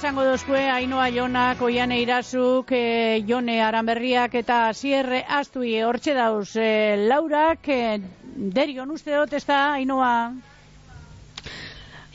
esango dozkue, Ainoa Jonak, Oiane Irazuk, e, Jone Aranberriak eta Sierre Astui hortxe dauz e, Laurak, e, derion uste dut ez da, Ainoa?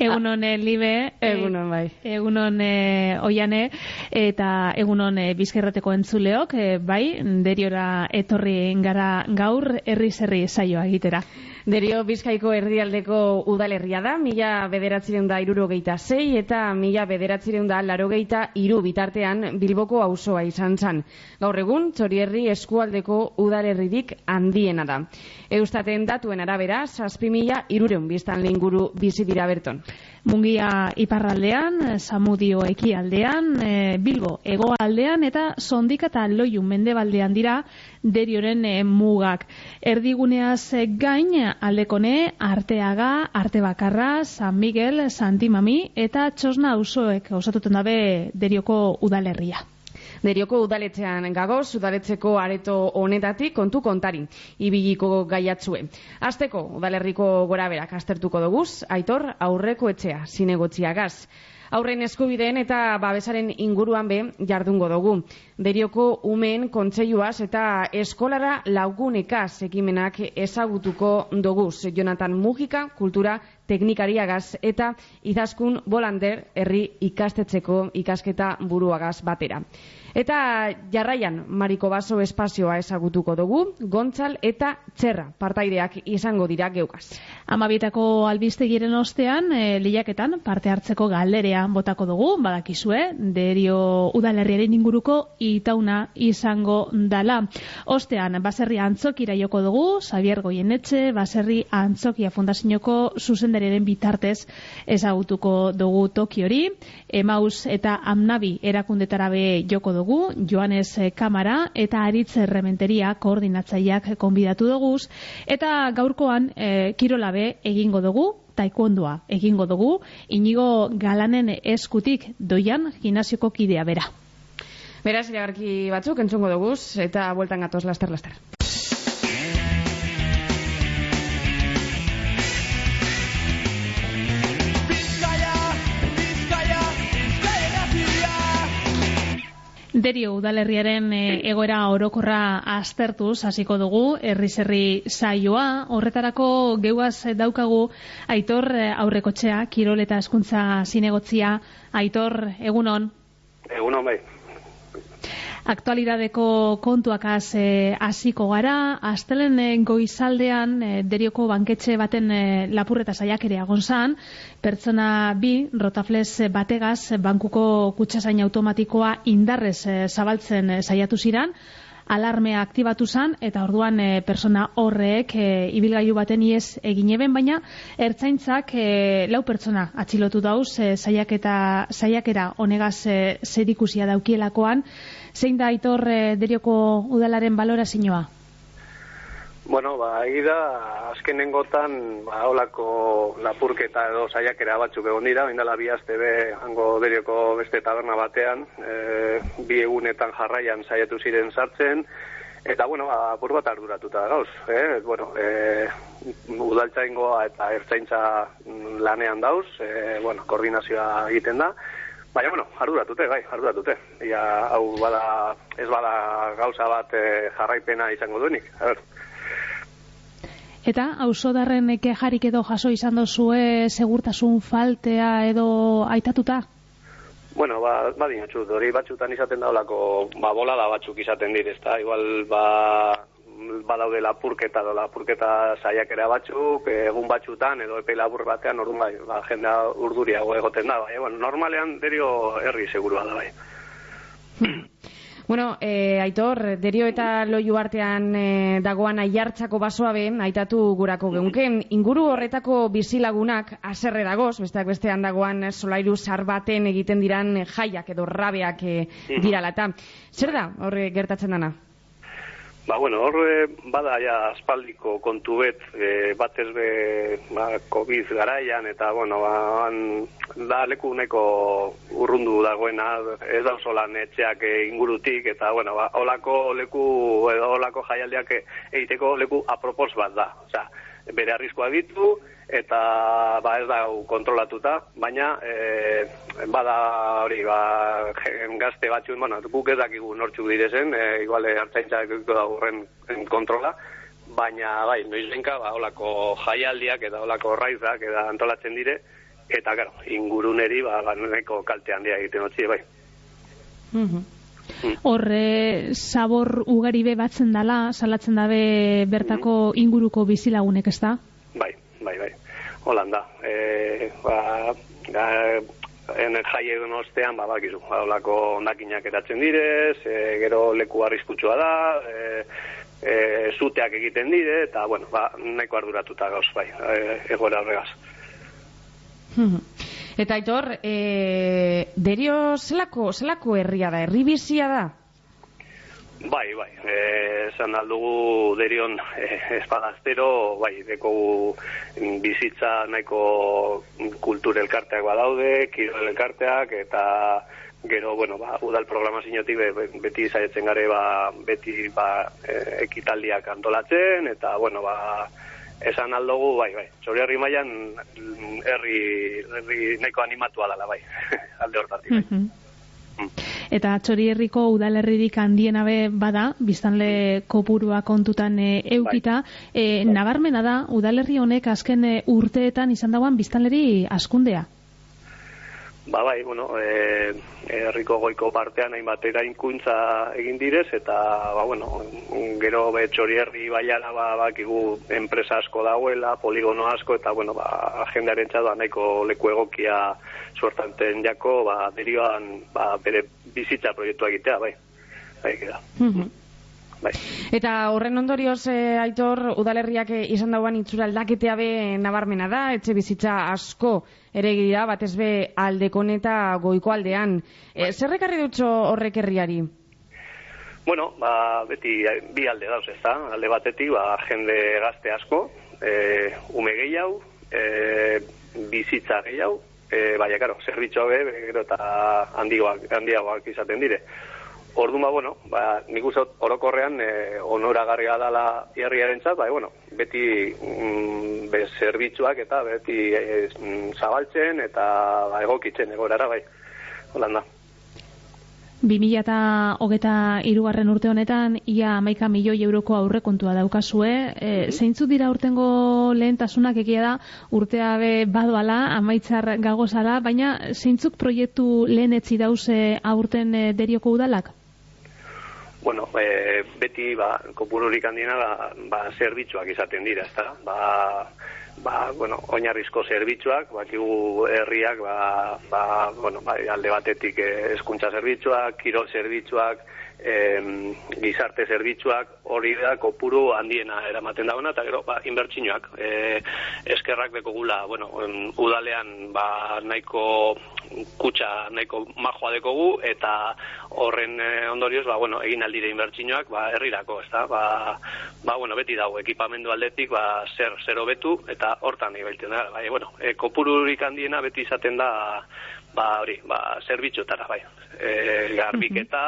Egunon ah. libe, egunon bai. Egunon e, oiane eta egunon e, bizkerrateko entzuleok, e, bai, deriora etorri gara gaur herri zerri saioa egitera. Derio Bizkaiko herrialdeko udalerria da, mila bederatzireun da irurogeita zei eta mila bederatzireun da larogeita iru bitartean Bilboko auzoa izan zan. Gaur egun, txorierri eskualdeko udalerridik handiena da. Eustaten datuen arabera, saspi mila irureun biztan linguru bizi dira berton. Mungia iparraldean, Samudio ekialdean, e, Bilbo egoaldean eta Sondika eta Loiu mendebaldean dira derioren e, mugak. Erdiguneaz gain aldekone Arteaga, Artebakarra, San Miguel, Santimami eta Txosna auzoek osatuten dabe derioko udalerria. Derioko udaletzean gagoz, udaletzeko areto honetatik kontu kontari, ibiliko gaiatzue. Azteko, udalerriko gora berak astertuko doguz, aitor aurreko etxea, zinegotziagaz. Aurren eskubideen eta babesaren inguruan be jardungo dugu. Derioko umen kontseiluaz eta eskolara laugunekaz ekimenak ezagutuko dugu. Jonathan Mujika, kultura teknikariagaz eta izaskun bolander herri ikastetzeko ikasketa buruagaz batera. Eta jarraian Mariko Baso espazioa ezagutuko dugu, Gontzal eta Txerra partaideak izango dira geukaz. Amabietako albiste ostean, e, liaketan parte hartzeko galderea botako dugu, badakizue, derio udalerriaren inguruko itauna izango dala. Ostean, baserri antzokira joko dugu, Xavier Goienetxe, baserri antzokia fundazinoko zuzendariaren bitartez ezagutuko dugu toki hori, emaus eta amnabi erakundetarabe joko dugu, dugu, Joanes Kamara eta Aritz Rementeria koordinatzaileak konbidatu dugu. Eta gaurkoan e, kirolabe egingo dugu taekwondoa egingo dugu. Inigo galanen eskutik doian gimnasioko kidea bera. Beraz, iragarki batzuk entzungo dugu eta bueltan gatoz laster Derio udalerriaren e, egoera orokorra aztertuz hasiko dugu herri saioa. Horretarako geuaz daukagu Aitor e, aurrekotxea Kirol eta Hezkuntza Zinegotzia. Aitor egunon. Egunon bai aktualidadeko kontuakaz eh, hasiko gara, astelen eh, goizaldean eh, derioko banketxe baten eh, lapurreta saiak ere agonzan, pertsona bi, rotafles bategaz, bankuko kutsasain automatikoa indarrez eh, zabaltzen saiatu ziran, alarmea aktibatu zan, eta orduan e, persona horrek e, ibilgailu baten iez egin eben, baina ertzaintzak e, lau pertsona atxilotu dauz, e, saiakera honegaz e, zerikusia daukielakoan, zein da aitor e, derioko udalaren balora zinua? Bueno, ba, da, azkenengotan, ba, holako lapurketa edo saiakera batzuk egon dira, indala bi azte be, hango derioko beste taberna batean, e, bi egunetan jarraian saiatu ziren sartzen, eta, bueno, ba, apur bat arduratuta gauz, eh? bueno, e, udaltza ingoa eta ertzaintza lanean dauz, e, bueno, koordinazioa egiten da, Baina, bueno, arduratute, bai, arduratute. Ia, hau bada, ez bada gauza bat e, jarraipena izango duenik. A ber. Eta, hausodarren kejarik edo jaso izan dozue segurtasun faltea edo aitatuta? Bueno, ba, ba hori batxutan izaten da olako, ba, bola da batzuk izaten dir, ezta? Igual, ba, badaude lapurketa edo lapurketa saiakera batzuk, egun batzutan edo epe labur batean orduan bai, ba, jendea urduriago egoten da, bai, bueno, normalean derio herri segurua da, bai. Bueno, e, Aitor, derio eta loiu artean e, dagoan aiartzako basoa ben, aitatu gurako geunken, inguru horretako bizilagunak aserre dagoz, besteak bestean dagoan solairu sarbaten egiten diran jaiak edo rabeak e, diralata. Zer da, horre gertatzen dana? Ba, bueno, hor bada ja aspaldiko kontu bet, e, batez be ba, COVID garaian, eta, bueno, ba, da leku neko urrundu dagoena, ez da oso lan etxeak e, ingurutik, eta, bueno, ba, olako leku, edo olako jaialdiak egiteko leku apropos bat da. Osa, bere arriskoak ditu, eta ba ez da kontrolatuta, baina e, bada hori ba, gazte batzuen, bueno, guk ez dakigu nortzuk direzen, e, igual hartzaintzak da horren kontrola, baina bai, noizbenka ba, olako jaialdiak eta olako raizak eta antolatzen dire, eta claro, inguruneri ba, ba kalte handia egiten utzi bai. Mhm. Horre, sabor ugari be batzen dala, salatzen dabe bertako inguruko bizilagunek, ez da? Bai, bai, bai. Holanda. E, ba, da, en jai egun ostean, ba, bakizu, ba, olako ondakinak eratzen direz, e, gero leku arriskutsua da, e, e, zuteak egiten dire, eta, bueno, ba, nahiko arduratuta gauz, bai, e, egoera horregaz. Eta aitor, e, derio zelako, zelako herria da, herri bizia da? Bai, bai, eh, esan aldugu derion eh, espadaztero, bai, deko bizitza nahiko kultur elkarteak badaude, kirol elkarteak, eta gero, bueno, ba, udal programaziotik be, be- beti saiatzen gare, ba, beti ba, eh, ekitaldiak antolatzen, eta, bueno, ba, esan aldugu, bai, bai, Txoriarri mailan mm, herri, herri nahiko animatua dela, bai, alde hortatik, bai. Mhm. Eta txori herriko udalerririk handiena be bada, biztanle kopurua kontutan e, eukita, e, nabarmena da, udalerri honek azken e, urteetan izan dauan biztanleri askundea. Ba bai, bueno, e, herriko goiko partean hainbat erainkuntza egin direz, eta, ba, bueno, gero be txori herri baiala, ba, bakigu enpresa asko dauela, poligono asko, eta, bueno, ba, agendaren txadoa nahiko leku egokia suertanten jako, ba, derioan, ba, bere bizitza proiektua egitea, bai. Bai, da. Mhm. Bai. Eta horren ondorioz, e, aitor, udalerriak e, izan dauan itxura aldaketea be nabarmena da, etxe bizitza asko ere gira, batez be aldekon eta goiko aldean. E, zer ekarri dutxo horrek herriari? Bueno, ba, beti bi alde dauz, ez da? Alde batetik, ba, jende gazte asko, e, ume gehiago, e, bizitza gehiago, e, baina, karo, zerbitzoa be, gero eta handiagoak, handiagoak izaten dire. Orduan, ba, bueno, ba, nik uste orokorrean e, onoragarria dala herriaren txat, ba, bueno, beti mm, be, zerbitzuak eta beti e, zabaltzen eta ba, egokitzen egorara, bai. Holanda. 2000 eta hogeta irugarren urte honetan, ia amaika milioi euroko aurrekontua daukazue. E, zeintzu dira urtengo lehentasunak egia da, urtea be badoala, amaitzar gagozala, baina zeintzuk proiektu lehenetzi dauze aurten e, derioko udalak? Bueno, e, beti ba, kopururik handiena ba, ba, zerbitzuak izaten dira, ezta? Ba, ba, bueno, oinarrizko zerbitzuak, bakigu herriak, ba, ba, bueno, ba, alde batetik eh, hezkuntza zerbitzuak, kirol zerbitzuak, em, gizarte zerbitzuak, hori da kopuru handiena eramaten dauna, eta gero, ba, inbertsioak. E, eskerrak dekogula, bueno, em, udalean, ba, nahiko kutsa nahiko majoa dekogu eta horren eh, ondorioz ba bueno egin aldire inbertsioak ba herrirako ezta ba, ba bueno beti dago ekipamendu aldetik ba zer zer hobetu eta hortan ibiltzen da bai bueno e, kopururik handiena beti izaten da ba hori ba zerbitzuetara bai. E, garbiketa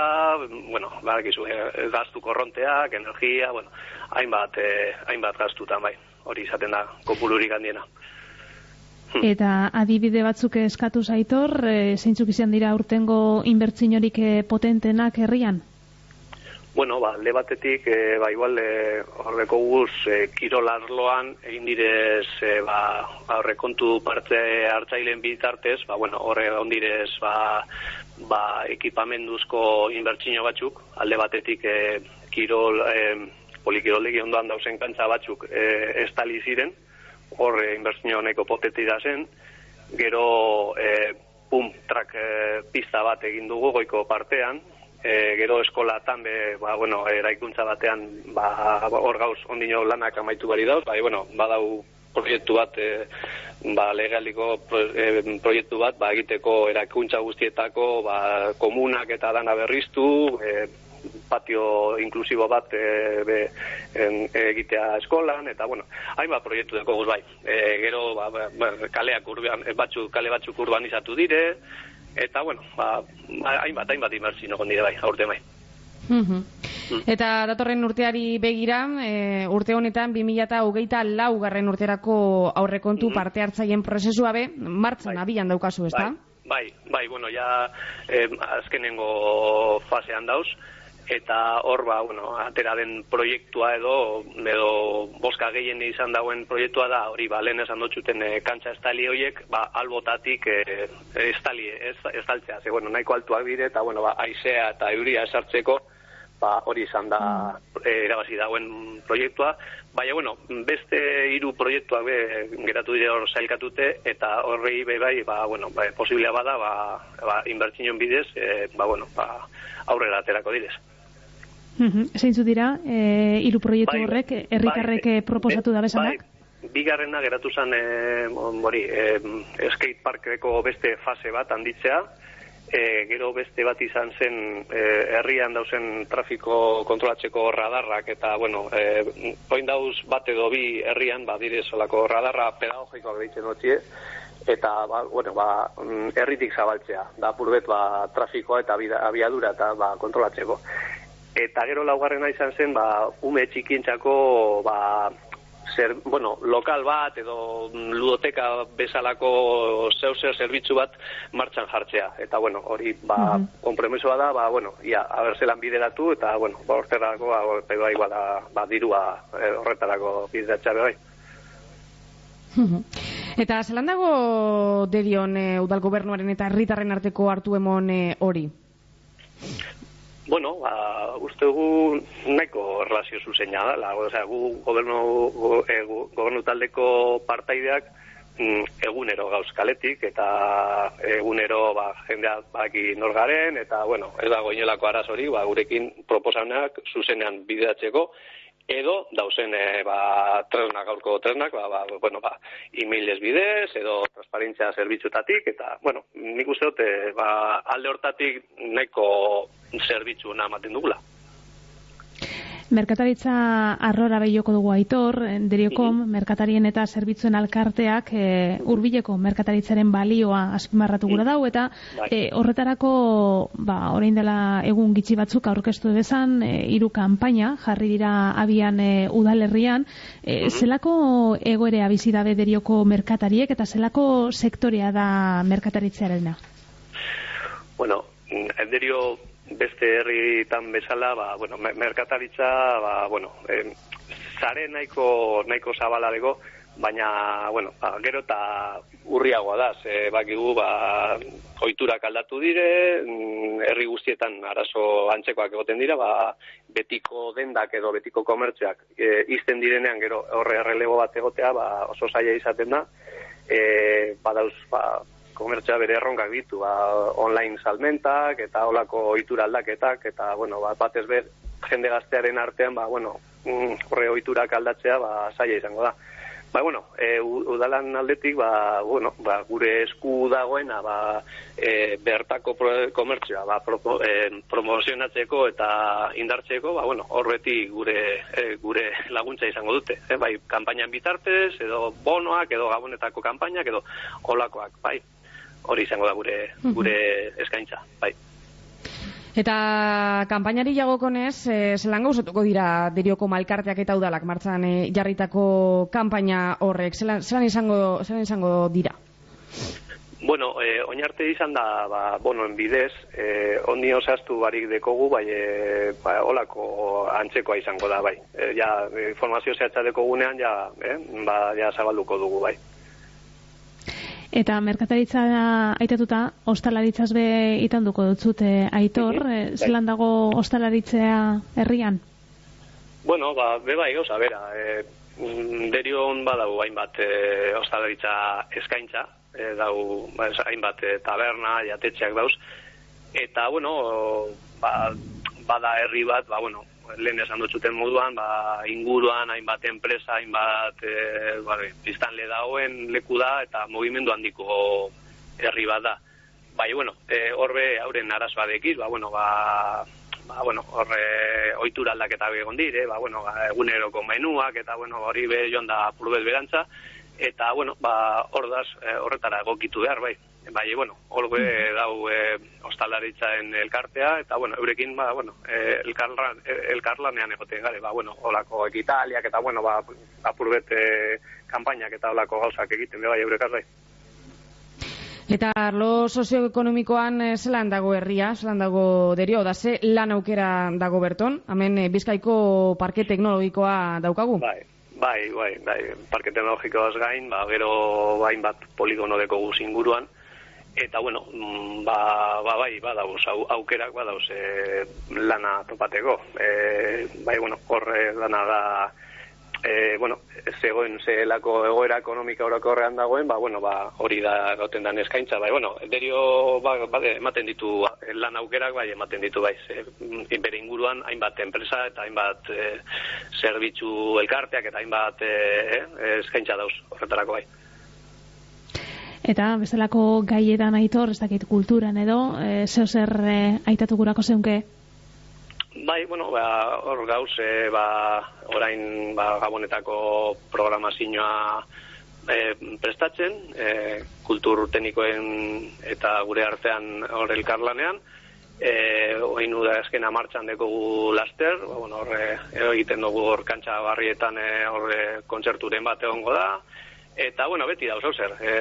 bueno badakizu e, gastu korronteak energia bueno hainbat e, hainbat gastutan bai. Hori izaten da kopururik handiena. Eta adibide batzuk eskatu zaitor, e, zeintzuk izan dira urtengo inbertsiorik e, potentenak herrian? Bueno, ba, alde batetik, e, ba, igual, e, horreko guz, e, kirol arloan, egin direz, e, ba, horrekontu parte hartzaileen bitartez, ba, bueno, horre ondirez, ba, ba, ekipamenduzko inbertsio batzuk, alde batetik, e, kirol, e, polikirolegi ondoan dauzen kantza batzuk, e, estali ziren, horre inbertsio nahiko poteti da zen, gero, e, pum, trak e, pista bat egin dugu goiko partean, e, gero eskolatan be, ba, bueno, eraikuntza batean ba, hor gauz ondino lanak amaitu bari dauz, bai, bueno, badau proiektu bat, e, ba, legaliko pro, e, proiektu bat, ba, egiteko eraikuntza guztietako, ba, komunak eta dana berriztu, e, patio inklusibo bat e, be, en, egitea eskolan, eta, bueno, hainbat proiektu deko guz bai. E, gero, ba, ba, ba, kaleak urban, batzuk, kale batzuk urbanizatu dire, eta, bueno, ba, ba, hainbat, hainbat inbertsio egon dire bai, aurte bai. Mhm. Eta datorren urteari begira, e, urte honetan 2024 laugarren urterako aurrekontu parte hartzaien prozesua be martxan Bai. abian daukazu, ezta? Bai, bai, bueno, ja eh, azkenengo fasean dauz, eta hor, ba, bueno, atera den proiektua edo, edo boska gehien izan dauen proiektua da, hori, ba, lehen esan dutxuten e, kantxa estali horiek, ba, albotatik e, estali, ez, estaltzea, ze, bueno, nahiko altuak dire, eta, bueno, ba, aizea eta euria esartzeko, ba, hori izan da e, irabazi dauen proiektua, baina, bueno, beste hiru proiektuak be, geratu dire hor zailkatute, eta horrei be bai, ba, bueno, ba, posiblea bada, ba, ba, bidez, e, ba, bueno, ba, aurrera aterako direz. Zeintzu dira, e, hiru proiektu Bai, horrek, herritarrek bai, eh, proposatu da bezanak? Bai, bigarrena geratu zen e, hori, e, skate parkeko beste fase bat handitzea, e, gero beste bat izan zen e, herrian dauzen trafiko kontrolatzeko radarrak eta bueno, e, oin dauz bat edo bi herrian ba dire solako radarra pedagogikoak deitzen dutzie eta ba, bueno, ba, mm, herritik zabaltzea, da purbet ba, trafikoa eta abiadura eta ba, kontrolatzeko. Eta gero laugarrena izan zen, ba, ume txikintzako, ba, zer, bueno, lokal bat edo mm, ludoteka bezalako zeu zer zerbitzu bat martxan jartzea. Eta, bueno, hori, ba, kompromisoa da, ba, bueno, ia, haber zelan bideratu, eta, bueno, ba, horterako, ba, ba, bai, ba, ba, dirua eh, horretarako bideratzea be bai. Eta zelan dago derion e, udal gobernuaren eta herritarren arteko hartu emon e, hori? Bueno, ba, uste gu nahiko relazio zuzeina da, la, osea, gu gobernu, go, e, gu- gobernu taldeko partaideak mm, egunero gauz kaletik, eta egunero ba, jendea baki nor garen, eta bueno, ez dago inolako arazori, ba, gurekin proposamenak zuzenean bideratzeko, edo dauzen e, ba, tresnak, gaurko tresnak, ba, ba, bueno, ba, e-mailez bidez, edo transparentzia zerbitzutatik, eta, bueno, nik uste dut, e, ba, alde hortatik nahiko zerbitzu ematen dugula. Merkataritza arrora behioko dugu aitor, eh, deriokom, merkatarien eta zerbitzuen alkarteak e, urbileko merkataritzaren balioa azpimarratu gura dau, eta e, horretarako, ba, orain dela egun gitxi batzuk aurkeztu bezan, e, hiru kanpaina jarri dira abian e, udalerrian, e, zelako egoerea bizi dabe derioko merkatariek eta zelako sektorea da merkataritzearena? Bueno, enderio beste herritan bezala, ba, bueno, me- merkataritza, ba, bueno, eh, sare nahiko, nahiko zabala dago, baina, bueno, ba, gero eta urriagoa da, ze bakigu, ba, oiturak aldatu dire, mm, herri guztietan arazo antzekoak egoten dira, ba, betiko dendak edo betiko komertzioak e, izten direnean gero horre errelego bat egotea, ba, oso zaila izaten da, e, badauz, ba, komertzioa bere erronkak ditu, ba, online salmentak eta olako ohitura aldaketak eta bueno, ba, batez ber jende gaztearen artean, ba, bueno, mm, horre ohiturak aldatzea, ba, zaila izango da. Ba, bueno, e, udalan aldetik, ba, bueno, ba, gure esku dagoena, ba, e, bertako pro, komertzioa, ba, propo, e, promozionatzeko eta indartzeko, ba, bueno, hor beti gure, e, gure laguntza izango dute. E, bai, kanpainan bitartez, edo bonoak, edo gabonetako kanpainak, edo olakoak, bai. Hori izango da gure, gure eskaintza, bai. Eta kanpainari jagokonez, e, zelan gauzatuko dira derioko malkarteak eta udalak martxan e, jarritako kanpaina horrek, zelan, zelan, izango, zelan izango dira? Bueno, eh, oin arte izan da, ba, bonoen bidez, eh, ondi osaztu barik dekogu, bai, eh, ba, olako antzekoa izango da, bai. Eh, ja, eh, informazio zehatza dekogunean, ja, eh, ba, ja zabalduko dugu, bai. Eta merkataritza aitatuta, ostalaritzaz be itanduko dutzute aitor, Mhm, eh, bai. zelan dago ostalaritzea herrian? Bueno, ba, be bai, gauza, bera, eh, mm, derion badau hainbat eh, ostalaritza eskaintza, eh, dau ba, ez- hainbat eh, taberna, jatetxeak dauz, eta, bueno, ba, bada herri bat, ba, bueno, lehen esan dutxuten moduan, ba, inguruan hainbat enpresa, hainbat e, ba, biztanle dagoen leku da, eta mugimendu handiko herri bat da. Bai, bueno, e, horbe hauren arazoa dekiz, ba, bueno, ba, ba, bueno, horre ohitura aldaketa egon dire, ba, bueno, ba, eguneroko menuak, eta, bueno, hori be joan da purbet berantza, eta, bueno, ba, hordaz, e, horretara egokitu behar, bai. Bai, bueno, holbe dau e, ostalaritzaen elkartea, eta, bueno, eurekin, ba, bueno, e, elkarlan, e, elkarlanean egoten gare, ba, bueno, holako ekitaliak, eta, bueno, ba, apurbete kampainak eta holako gauzak egiten, bai, eurekaz bai. Eta arlo sozioekonomikoan eh, zelan dago herria, zelan dago derio, da ze lan aukera dago berton, hemen eh, bizkaiko parke teknologikoa daukagu? Bai, bai, bai, bai, parke teknologikoaz gain, ba, gero bain bat poligono deko guz inguruan, eta bueno, mm, ba, ba bai, ba dauz, au, aukerak ba dauz e, lana topateko. E, bai, bueno, horre lana da, e, bueno, zegoen zelako egoera ekonomika horako horrean dagoen, ba, bueno, ba, hori da gauten dan eskaintza, bai, bueno, derio, ba, ba, ematen ditu lan aukerak, bai, ematen ditu, bai, ze, mm, bere inguruan, hainbat enpresa eta hainbat e, zerbitzu elkarteak eta hainbat e, e, eskaintza dauz, horretarako, bai. Eta bezalako gaietan aitor, ez dakit kulturan edo, e, zeo zer e, aitatu gurako zeunke? Bai, bueno, ba, hor gauz, e, ba, orain ba, gabonetako programazioa e, prestatzen, e, kultur teknikoen eta gure artean hor elkarlanean, e, oin da eskena martxan dekogu laster, ba, bueno, horre, egiten dugu hor kantxa barrietan e, horre kontzerturen bat egongo da, Eta, bueno, beti dauz, hau zer. E,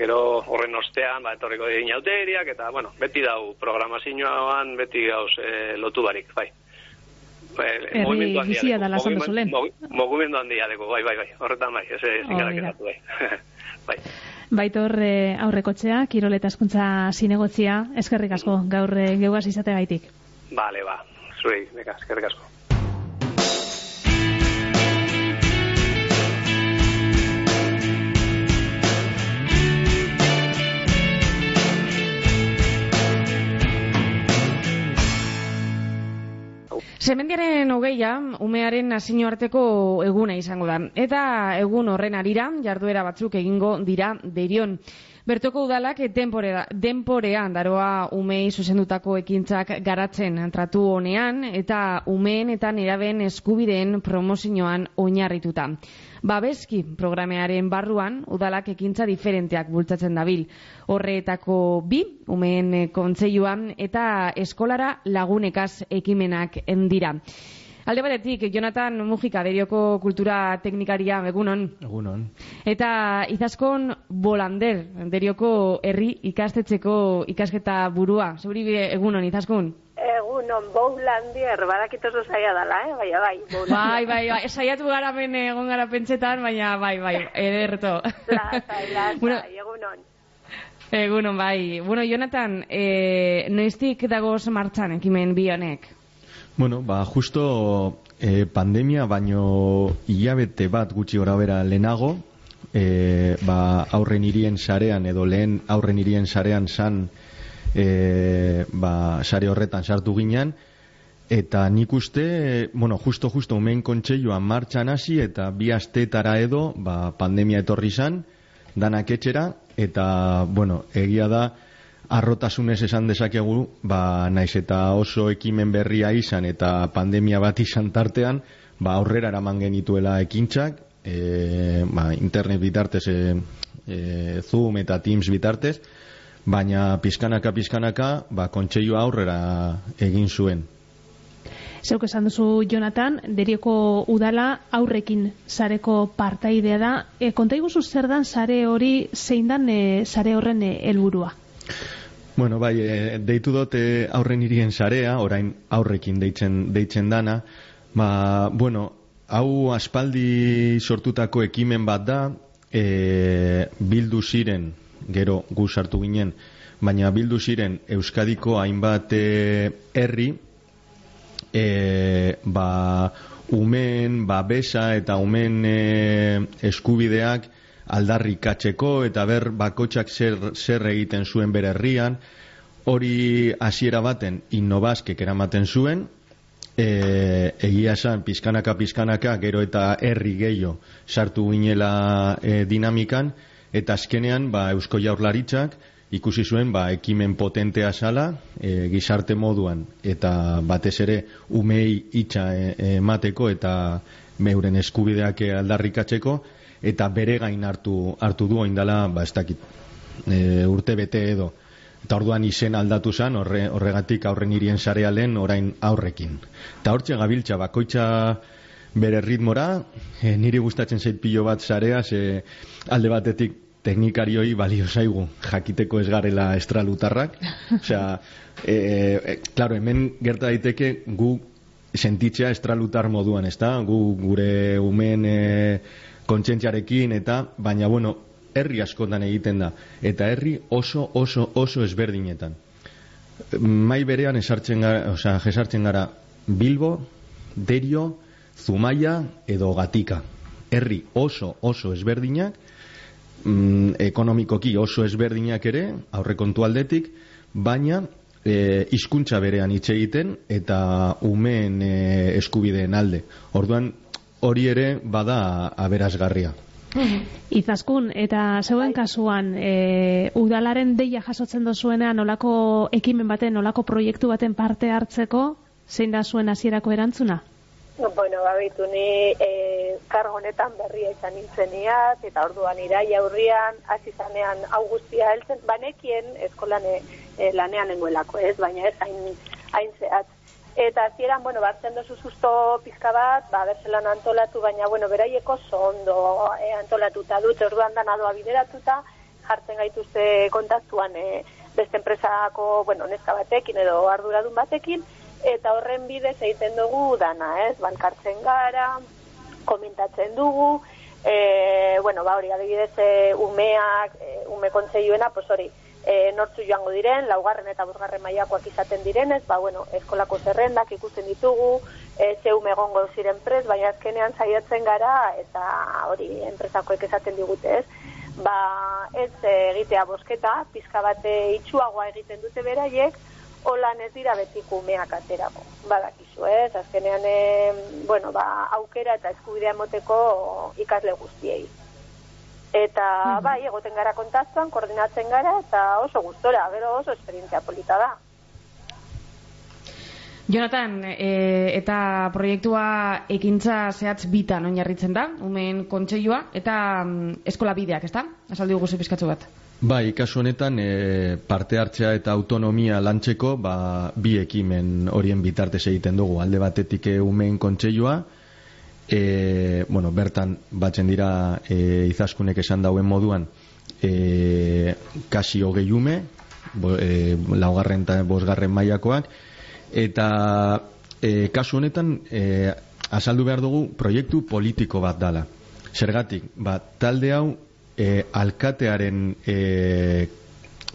gero horren ostean, ba, etorriko egin auteriak, eta, bueno, beti dau programazioan, beti gauz e, lotu barik, bai. Herri gizia da lasan bezulen. Mogumendu handia deko, bai, bai, bai. Horretan bai, ez ez bai. bai. Baitor e, aurrekotxea, kiroleta eskuntza zinegotzia, eskerrik asko, gaur e, geugaz izate gaitik. Bale, ba, zuei, eskerrik asko. Semendiaren hogeia, umearen nazio arteko eguna izango da. Eta egun horren arira, jarduera batzuk egingo dira derion. Bertoko udalak denporea, denporean daroa umei zuzendutako ekintzak garatzen tratu honean eta umeen eta neraben eskubideen promozioan oinarrituta. Babeski programearen barruan udalak ekintza diferenteak bultzatzen dabil. Horreetako bi, umeen kontseiluan eta eskolara lagunekaz ekimenak endira. Alde batetik, Jonathan Mujika, derioko kultura teknikaria, egunon. Egunon. Eta izaskon bolander, derioko herri ikastetxeko ikasketa burua. Zuri egunon, Egunon, bolander, badakit oso zaila dala, eh? Baina bai, Bai, bai, bai, saiatu gara men egon gara pentsetan, baina bai, bai, ederto. Lasai, lasai, bueno, egunon. Egunon, bai. Bueno, Jonathan, eh, noiztik dagoz martxan ekimen bi honek? Bueno, ba, justo e, pandemia baino hilabete bat gutxi gora bera lehenago, e, ba, aurren irien sarean edo lehen aurren irien sarean san e, ba, sare horretan sartu ginean, eta nik uste, bueno, justo, justo, umen kontseioan martxan hasi eta bi astetara edo, ba, pandemia etorri zan, danak etxera, eta, bueno, egia da, arrotasunez esan dezakegu, ba, naiz eta oso ekimen berria izan eta pandemia bat izan tartean, ba, aurrera eraman genituela ekintzak, e, ba, internet bitartez, e, e, Zoom eta Teams bitartez, baina pizkanaka pizkanaka, ba, kontseio aurrera egin zuen. Zeuk esan duzu, Jonathan, derioko udala aurrekin sareko partaidea da. E, konta zer dan sare hori, zein dan e, sare horren e, helburua? Bueno, bai, e, deitu dote aurren irien sarea, orain aurrekin deitzen, deitzen dana. Ba, bueno, hau aspaldi sortutako ekimen bat da, e, bildu ziren, gero gu sartu ginen, baina bildu ziren Euskadiko hainbat e, herri, e, ba, umen, ba, besa eta umen e, eskubideak, aldarrikatzeko eta ber bakotxak zer, zer egiten zuen bere herrian. Hori hasiera baten innobaskek eramaten zuen e, egia esan pizkanaka pizkanaka gero eta herri gehiago sartu ginela e, dinamikan eta azkenean ba, eusko jaurlaritzak ikusi zuen ba, ekimen potentea sala e, gizarte moduan eta batez ere umei itxa e, emateko eta meuren eskubideak aldarrikatzeko eta bere gain hartu hartu du oindala ba ez dakit e, urte bete edo. Eta orduan izen aldatu zen, horre, horregatik aurren irien sarealen orain aurrekin. Eta hortxe gabiltza, bakoitza bere ritmora, e, niri gustatzen zait pilo bat sarea, ze alde batetik teknikarioi balio zaigu jakiteko ez garela estralutarrak. Osea, e, e, claro, hemen gerta daiteke gu sentitzea estralutar moduan, ezta? Gu gure umen e, kontsentziarekin eta baina bueno, herri askotan egiten da eta herri oso oso oso ezberdinetan. Mai berean esartzen gara, osea, jesartzen gara Bilbo, Derio, Zumaia edo Gatika. Herri oso oso ezberdinak, mm, ekonomikoki oso ezberdinak ere, aurrekontu aldetik, baina e, hizkuntza berean hitz egiten eta umeen e, eskubideen alde. Orduan hori ere bada aberasgarria. Izaskun, eta zeuen kasuan, e, udalaren deia jasotzen dozuenean nolako ekimen baten, nolako proiektu baten parte hartzeko, zein da zuen hasierako erantzuna? Bueno, babitu ni e, kargo honetan berria izan nintzeniat, eta orduan irai aurrian, hasi zanean augustia heltzen, banekien eskolan e, e, lanean enguelako, ez, baina ez hain, hain zehatz. Eta hasieran bueno, batzen dozu susto pizka bat, ba, berzelan antolatu, baina, bueno, beraieko zondo e, antolatuta dut, orduan dana doa bideratuta, jartzen gaituzte kontaktuan e, beste enpresako, bueno, neska batekin edo arduradun batekin, eta horren bidez egiten dugu dana, ez? Balkartzen gara, komentatzen dugu, e, bueno, ba hori, adibidez, e, umeak, e, ume kontzeioena, pues hori, e, nortzu joango diren, laugarren eta bosgarren mailakoak izaten direnez, ba, bueno, eskolako zerrendak ikusten ditugu, e, ze ume gongo ziren pres, baina azkenean saiatzen gara, eta hori, enpresakoek esaten digute, ez? Ba, ez egitea bosketa, pizka bate itxuagoa egiten dute beraiek, holan ez dira betiko umeak aterako. Badakizu, ez? Azkenean, e, bueno, ba, aukera eta eskubidea emoteko ikasle guztiei. Eta, mm bai, egoten gara kontastuan, koordinatzen gara, eta oso gustora, gero oso esperientzia polita da. Jonathan, e, eta proiektua ekintza zehatz bitan oinarritzen da, umen kontseilua, eta mm, eskola bideak, ez da? Azaldi guzu pizkatzu bat. Bai, kasu honetan e, parte hartzea eta autonomia lantzeko ba, bi ekimen horien bitartez egiten dugu. Alde batetik e, umein kontseilua, e, bueno, bertan batzen dira e, izaskunek esan dauen moduan e, kasi hogei ume, bo, e, laugarren eta bosgarren mailakoak, eta e, kasu honetan e, azaldu behar dugu proiektu politiko bat dala. Zergatik, ba, talde hau e, alkatearen e,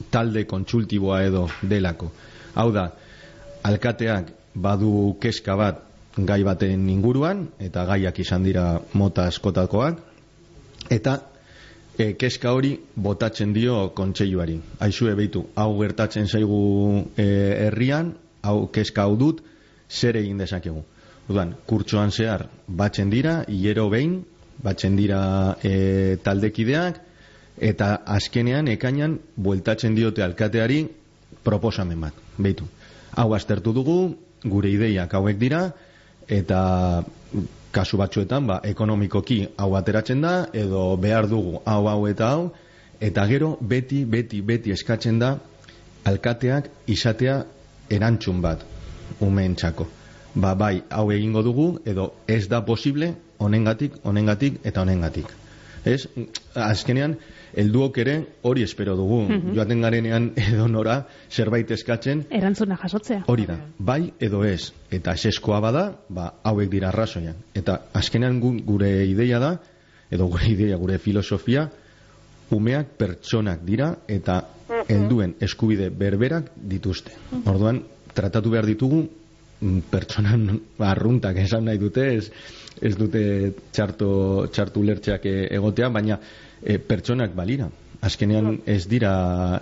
talde kontsultiboa edo delako. Hau da, alkateak badu keska bat gai baten inguruan, eta gaiak izan dira mota askotakoak, eta e, keska hori botatzen dio kontseiluari. Aizu ebeitu, hau gertatzen zaigu e, herrian, hau keska hau dut, zer egin dezakegu. Udan, kurtsoan zehar batzen dira, hiero behin, batzen dira e, taldekideak eta azkenean ekainan bueltatzen diote alkateari proposamen bat, behitu. Hau aztertu dugu, gure ideiak hauek dira eta kasu batzuetan ba, ekonomikoki hau ateratzen da edo behar dugu hau hau eta hau eta gero beti, beti, beti eskatzen da alkateak izatea erantzun bat umeentzako. Ba, bai, hau egingo dugu edo ez da posible honengatik, honengatik eta honengatik. Ez? Azkenean, helduok ere hori espero dugu. Mm Joaten garenean edo nora zerbait eskatzen. Erantzuna jasotzea. Hori da. Bai edo ez. Eta eseskoa bada, ba, hauek dira arrazoian. Eta azkenean gure ideia da, edo gure ideia, gure filosofia, umeak pertsonak dira eta helduen eskubide berberak dituzte. Orduan, tratatu behar ditugu pertsonan arruntak esan nahi dute, ez, ez dute txarto, txartu lertxeak egotea, baina e, pertsonak balira. Azkenean ez dira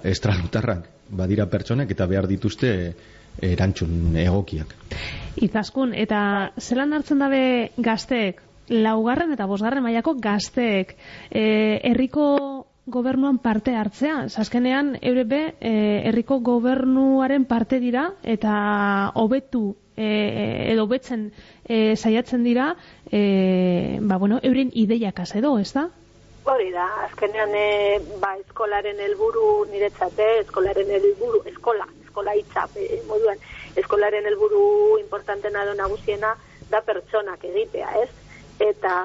estralutarrak, badira pertsonak eta behar dituzte erantzun egokiak. Izaskun, eta zelan hartzen dabe gazteek, laugarren eta bosgarren mailako gazteek, e, herriko gobernuan parte hartzea. Azkenean, eurebe, e, herriko gobernuaren parte dira eta hobetu e, edo betzen e, saiatzen dira e, ba, bueno, euren ideiak edo, ez da? Hori da, azkenean e, ba, eskolaren helburu niretzate, eskolaren helburu, eskola, eskola hitza e, moduan, eskolaren helburu importantena do nagusiena da pertsonak egitea, ez? Eta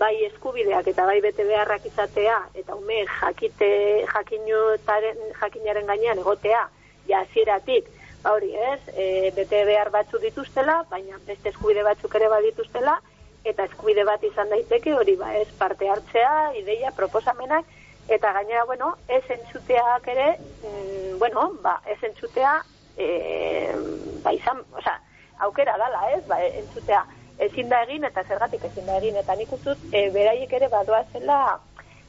bai eskubideak eta bai bete beharrak izatea eta ume jakite jakinutaren jakinaren gainean egotea ja hasieratik ba hori, ez? E, bete behar batzu dituztela, baina beste eskubide batzuk ere badituztela eta eskubide bat izan daiteke hori ba, ez parte hartzea, ideia, proposamenak eta gainera, bueno, ez entzuteak ere, mm, bueno, ba, ez entzutea e, ba, izan, oza, aukera dala, ez, ba, entzutea ezin da egin eta zergatik ezin da egin eta nik uzut, e, beraiek ere badoa zela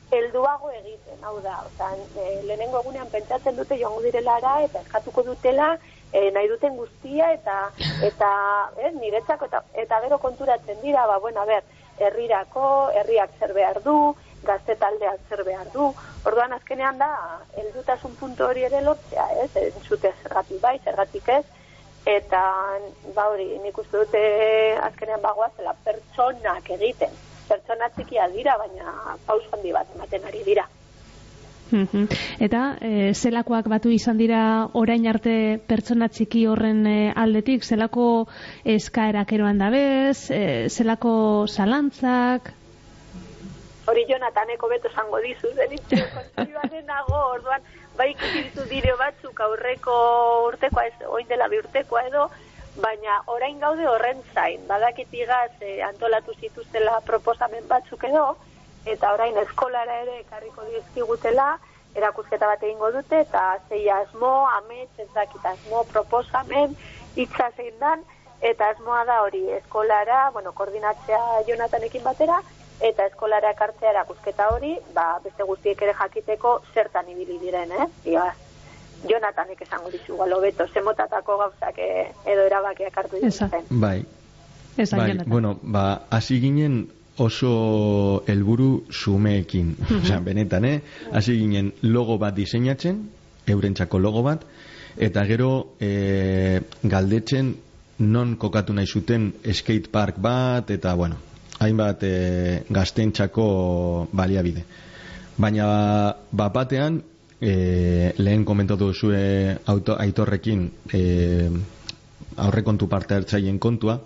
helduago egiten, hau da, oza, e, lehenengo egunean pentsatzen dute joango direlara eta eskatuko dutela e, nahi duten guztia eta eta eh, niretzako eta, eta gero konturatzen dira, ba, bueno, a ber, herrirako, herriak zer behar du, gazte taldeak zer behar du, orduan azkenean da, heldutasun puntu hori ere lortzea, ez, entzute zergatik bai, zergatik ez, eta ba hori, nik uste dute azkenean bagoa zela pertsonak egiten, pertsona txikia dira, baina paus handi bat ematen ari dira. Eta e, zelakoak batu izan dira orain arte pertsona txiki horren e, aldetik, zelako eskaerak eroan dabez, e, zelako zalantzak? Hori Jonataneko beto zango dizu, kontzioan nago, orduan, bai ikusi dire batzuk aurreko urtekoa, ez, oin dela bi urtekoa edo, baina orain gaude horren zain, badakitigaz e, antolatu zituztela proposamen batzuk edo, eta orain eskolara ere ekarriko dizkigutela, erakusketa bat egingo dute, eta zei asmo, amets, ez dakit asmo, proposamen, itza zein dan, eta asmoa da hori eskolara, bueno, koordinatzea Jonatanekin batera, eta eskolara ekartzea erakusketa hori, ba, beste guztiek ere jakiteko zertan ibili diren, eh? Ia, Jonatanek esango dizu, galo beto, zemotatako gauzak eh, edo erabakiak hartu dituzten. Bai, bai, bueno, ba, hasi ginen oso helburu sumeekin. Osea, benetan, eh? Hasi ginen logo bat diseinatzen, eurentzako logo bat, eta gero e, galdetzen non kokatu nahi zuten skate park bat, eta bueno, hainbat e, gaztentzako baliabide. Baina bat batean, e, lehen komentatu zue auto, aitorrekin e, aurrekontu parte hartzaien kontua,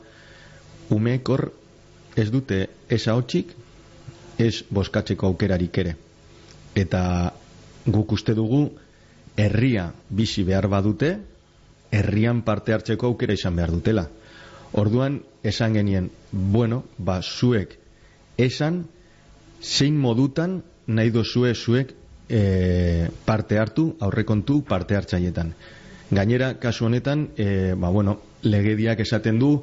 umekor ez dute ez haotxik, ez boskatzeko aukerarik ere. Eta guk uste dugu, herria bizi behar badute, herrian parte hartzeko aukera izan behar dutela. Orduan, esan genien, bueno, ba, zuek, esan, zein modutan nahi dozue zuek e, parte hartu, aurrekontu parte hartzaietan. Gainera, kasu honetan, e, ba, bueno, legediak esaten du,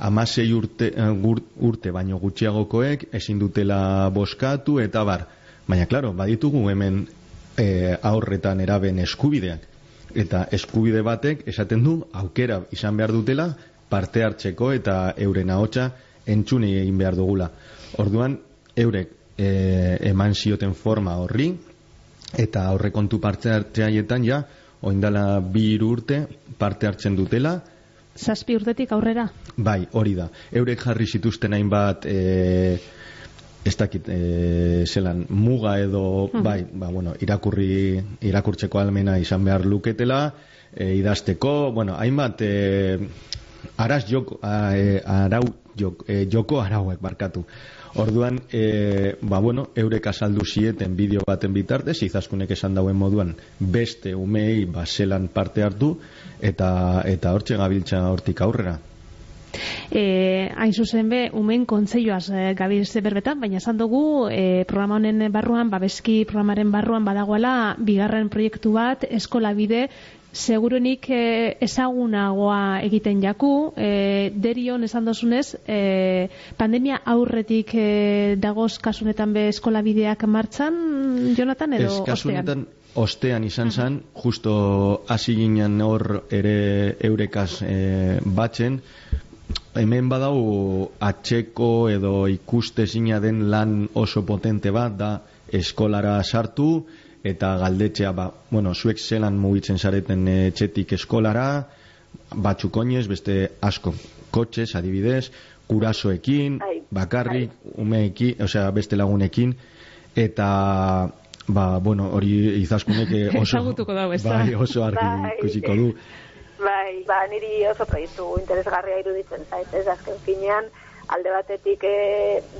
amasei urte, uh, urte baino gutxiagokoek ezin dutela boskatu eta bar. Baina, klaro, baditugu hemen e, aurretan eraben eskubideak. Eta eskubide batek esaten du aukera izan behar dutela parte hartzeko eta euren ahotsa entzune egin behar dugula. Orduan, eurek e, eman zioten forma horri eta aurrekontu parte hartzeaietan ja, oindala bi urte parte hartzen dutela, zazpi urtetik aurrera? Bai, hori da. Eurek jarri zituzten hainbat e, ez dakit e, zelan muga edo bai, ba, bueno, irakurri irakurtzeko almena izan behar luketela e, idazteko, bueno, hainbat e, araz joko, a, e, arau, joko, e, joko arauek barkatu. Orduan, e, ba, bueno, eurek azaldu zieten bideo baten bitartez, izaskunek esan dauen moduan beste umei baselan parte hartu, eta eta hortxe gabiltza hortik aurrera. E, hain zuzen be, umen kontzeioaz e, gabiltze berbetan, baina esan dugu e, programa honen barruan, babeski programaren barruan badagoela, bigarren proiektu bat, eskola bide, segurunik e, ezagunagoa egiten jaku, e, derion esan dozunez, e, pandemia aurretik e, dagoz kasunetan be eskola bideak martxan, Jonathan, edo ez, kasunetan, ostean izan zen, justo hasi ginen hor ere eurekaz e, batzen, hemen badau atxeko edo ikuste den lan oso potente bat da eskolara sartu, eta galdetzea ba, bueno, zuek zelan mugitzen zareten etxetik eskolara batzuk oinez, beste asko kotxez, adibidez kurasoekin, bakarrik umeekin, osea beste lagunekin eta ba, bueno, hori izaskunek eh, oso Ezagutuko dago, ez da? bai, oso argi Bai. ikusiko du. Bai, ba, niri oso proiektu interesgarria iruditzen zait, ez azken finean, alde batetik e,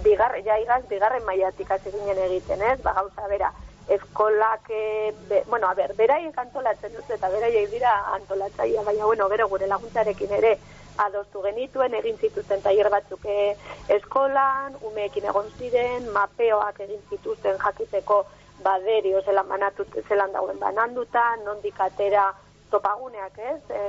bigarren, ja igaz, bigarren maiatik hasi ginen egiten, ez? Ba, gauza bera, eskolak, e, be, bueno, a ber, beraiek antolatzen dute eta beraiek dira antolatzaia, baina, bueno, gero gure laguntzarekin ere adostu genituen, egin zituzten tailer batzuk e, eskolan, umeekin egon ziren, mapeoak egin zituzten jakiteko baderio zelan banatut, zelan dauen bananduta, nondik atera topaguneak, ez? E,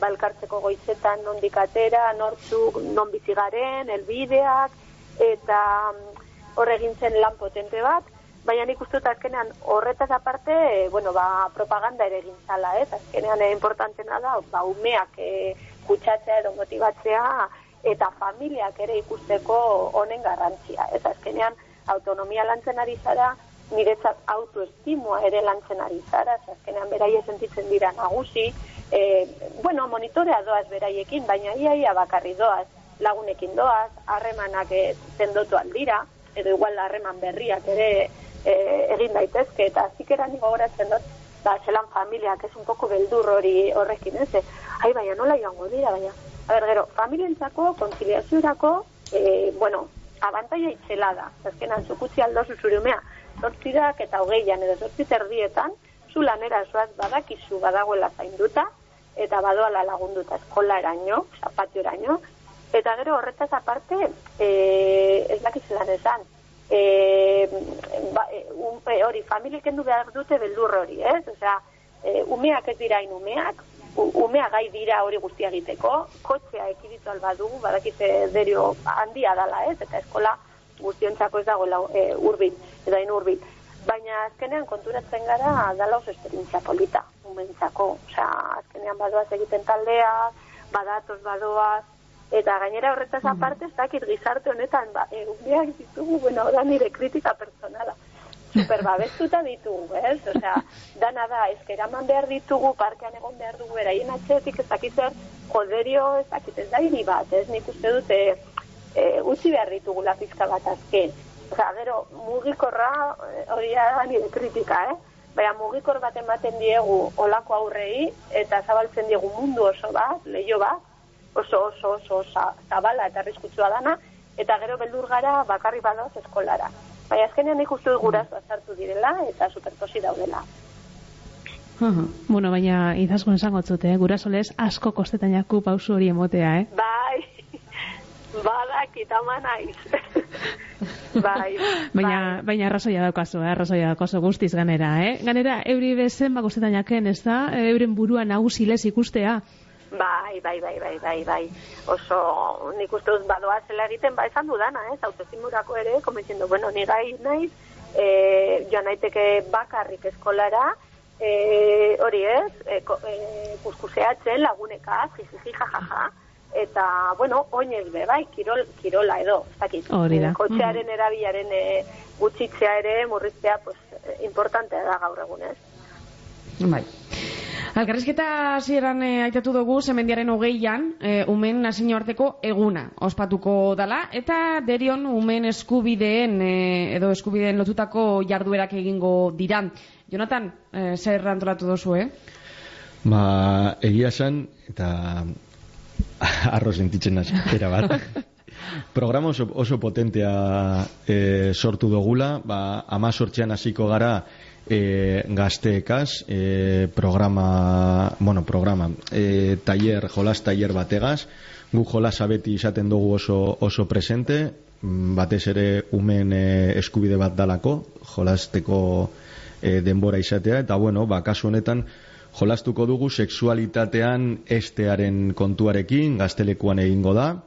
balkartzeko goizetan nondik atera, nortzuk, non bizi garen, elbideak, eta mm, hor egin zen lan potente bat, baina nik uste dut azkenean horretaz aparte, e, bueno, ba, propaganda ere egin zala, ez? Azkenean e, importantena da, ba, umeak e, kutsatzea edo motibatzea, eta familiak ere ikusteko honen garrantzia, ez? Azkenean autonomia lantzen ari zara, niretzat autoestimua ere lantzen ari zara, ze azkenean beraie sentitzen dira nagusi, e, bueno, monitorea doaz beraiekin, baina iaia bakarri doaz, lagunekin doaz, harremanak zendotu aldira, edo igual harreman berriak ere e, egin daitezke, eta zikera nigo goratzen dut, ba, zelan familiak, ez un poco beldur hori horrekin, ez, ai, baina nola joango dira, baina, a ber, gero, familientzako, konziliazioerako, e, bueno, abantaia itzela da, azkenan zukutzi aldozu zure umea, zortzirak eta hogeian edo zortzi erdietan, zu lanera zoaz badakizu badagoela zainduta, eta badoala lagunduta eskola eraino, zapatio eraino, eta gero horretaz aparte, e, ez dakizelan esan, e, ba, e, un, e, hori, familiek kendu behar dute beldur hori, ez? Osea, e, umeak ez dira inumeak, umea gai dira hori guztia egiteko, kotxea ekiditu albadugu, badakite derio handia dala, ez? Eta eskola guztiontzako ez dagoela e, urbil, edo hain urbil. Baina azkenean konturatzen gara dala oso esperientzia polita, umentzako. Osea, azkenean badoaz egiten taldeak, badatoz badoaz, eta gainera horretaz aparte, ez dakit gizarte honetan, ba, e, umeak ditugu, bueno, da nire kritika personala super babestuta ditugu, ez? Osea, dana da, eskeraman behar ditugu, parkean egon behar dugu, beraien atxetik ez dakit zer, joderio ez dakit ez da hiri bat, ez? Nik uste dute e, utzi behar ditugula pizka bat azken. Osea, gero, mugikorra, eh, hori da nire kritika, eh? Baina mugikor bat ematen diegu olako aurrei, eta zabaltzen diegu mundu oso bat, leio bat, oso oso oso za- zabala eta arriskutsua dana, eta gero beldur gara bakarri badoz eskolara. Baina azkenean nik uste dut gurasoa sartu direla eta superposi daudela. Bueno, baina izaskun esango zute, eh? gurasolez asko kostetainaku pausu hori emotea, eh? Bai, badakit ama naiz. bai, Baina, baina arrazoia daukazu, eh? arrazoia daukazu guztiz ganera, eh? Ganera, euri bezen bakostetainaken, ez da? Euren burua nagusilez ikustea. Bai, bai, bai, bai, bai, bai. Oso, nik uste dut badoa zela egiten, ba, esan dudana, ez, autoestimurako ere, komentzen du, bueno, ni gai naiz, e, joan naiteke bakarrik eskolara, e, hori ez, e, e, kuskuseatzen laguneka, jijiji, jajaja, eta, bueno, oinez be, bai, kirol, kirola edo, ez dakit. Hori da. Kotxearen erabilaren e, gutxitzea ere, murriztea, pues, importantea da gaur egun, ez? Bai. Alkarrizketa hasieran e, aitatu dugu zemendiaren hogeian e, umen nazio arteko eguna ospatuko dala eta derion umen eskubideen e, edo eskubideen lotutako jarduerak egingo dira. Jonathan, e, zer antolatu dozu, eh? Ba, egia esan, eta arro sentitzen naz, era bat. Programa oso, oso potentea e, sortu dugula, ba, ama sortxean hasiko gara e, gazteekaz, e, programa, bueno, programa, e, taller, jolas taller bategaz, gu jolas abeti izaten dugu oso, oso presente, mm, batez ere umen e, eskubide bat dalako, jolasteko e, denbora izatea, eta bueno, ba, kasu honetan, jolastuko dugu sexualitatean estearen kontuarekin, gaztelekuan egingo da,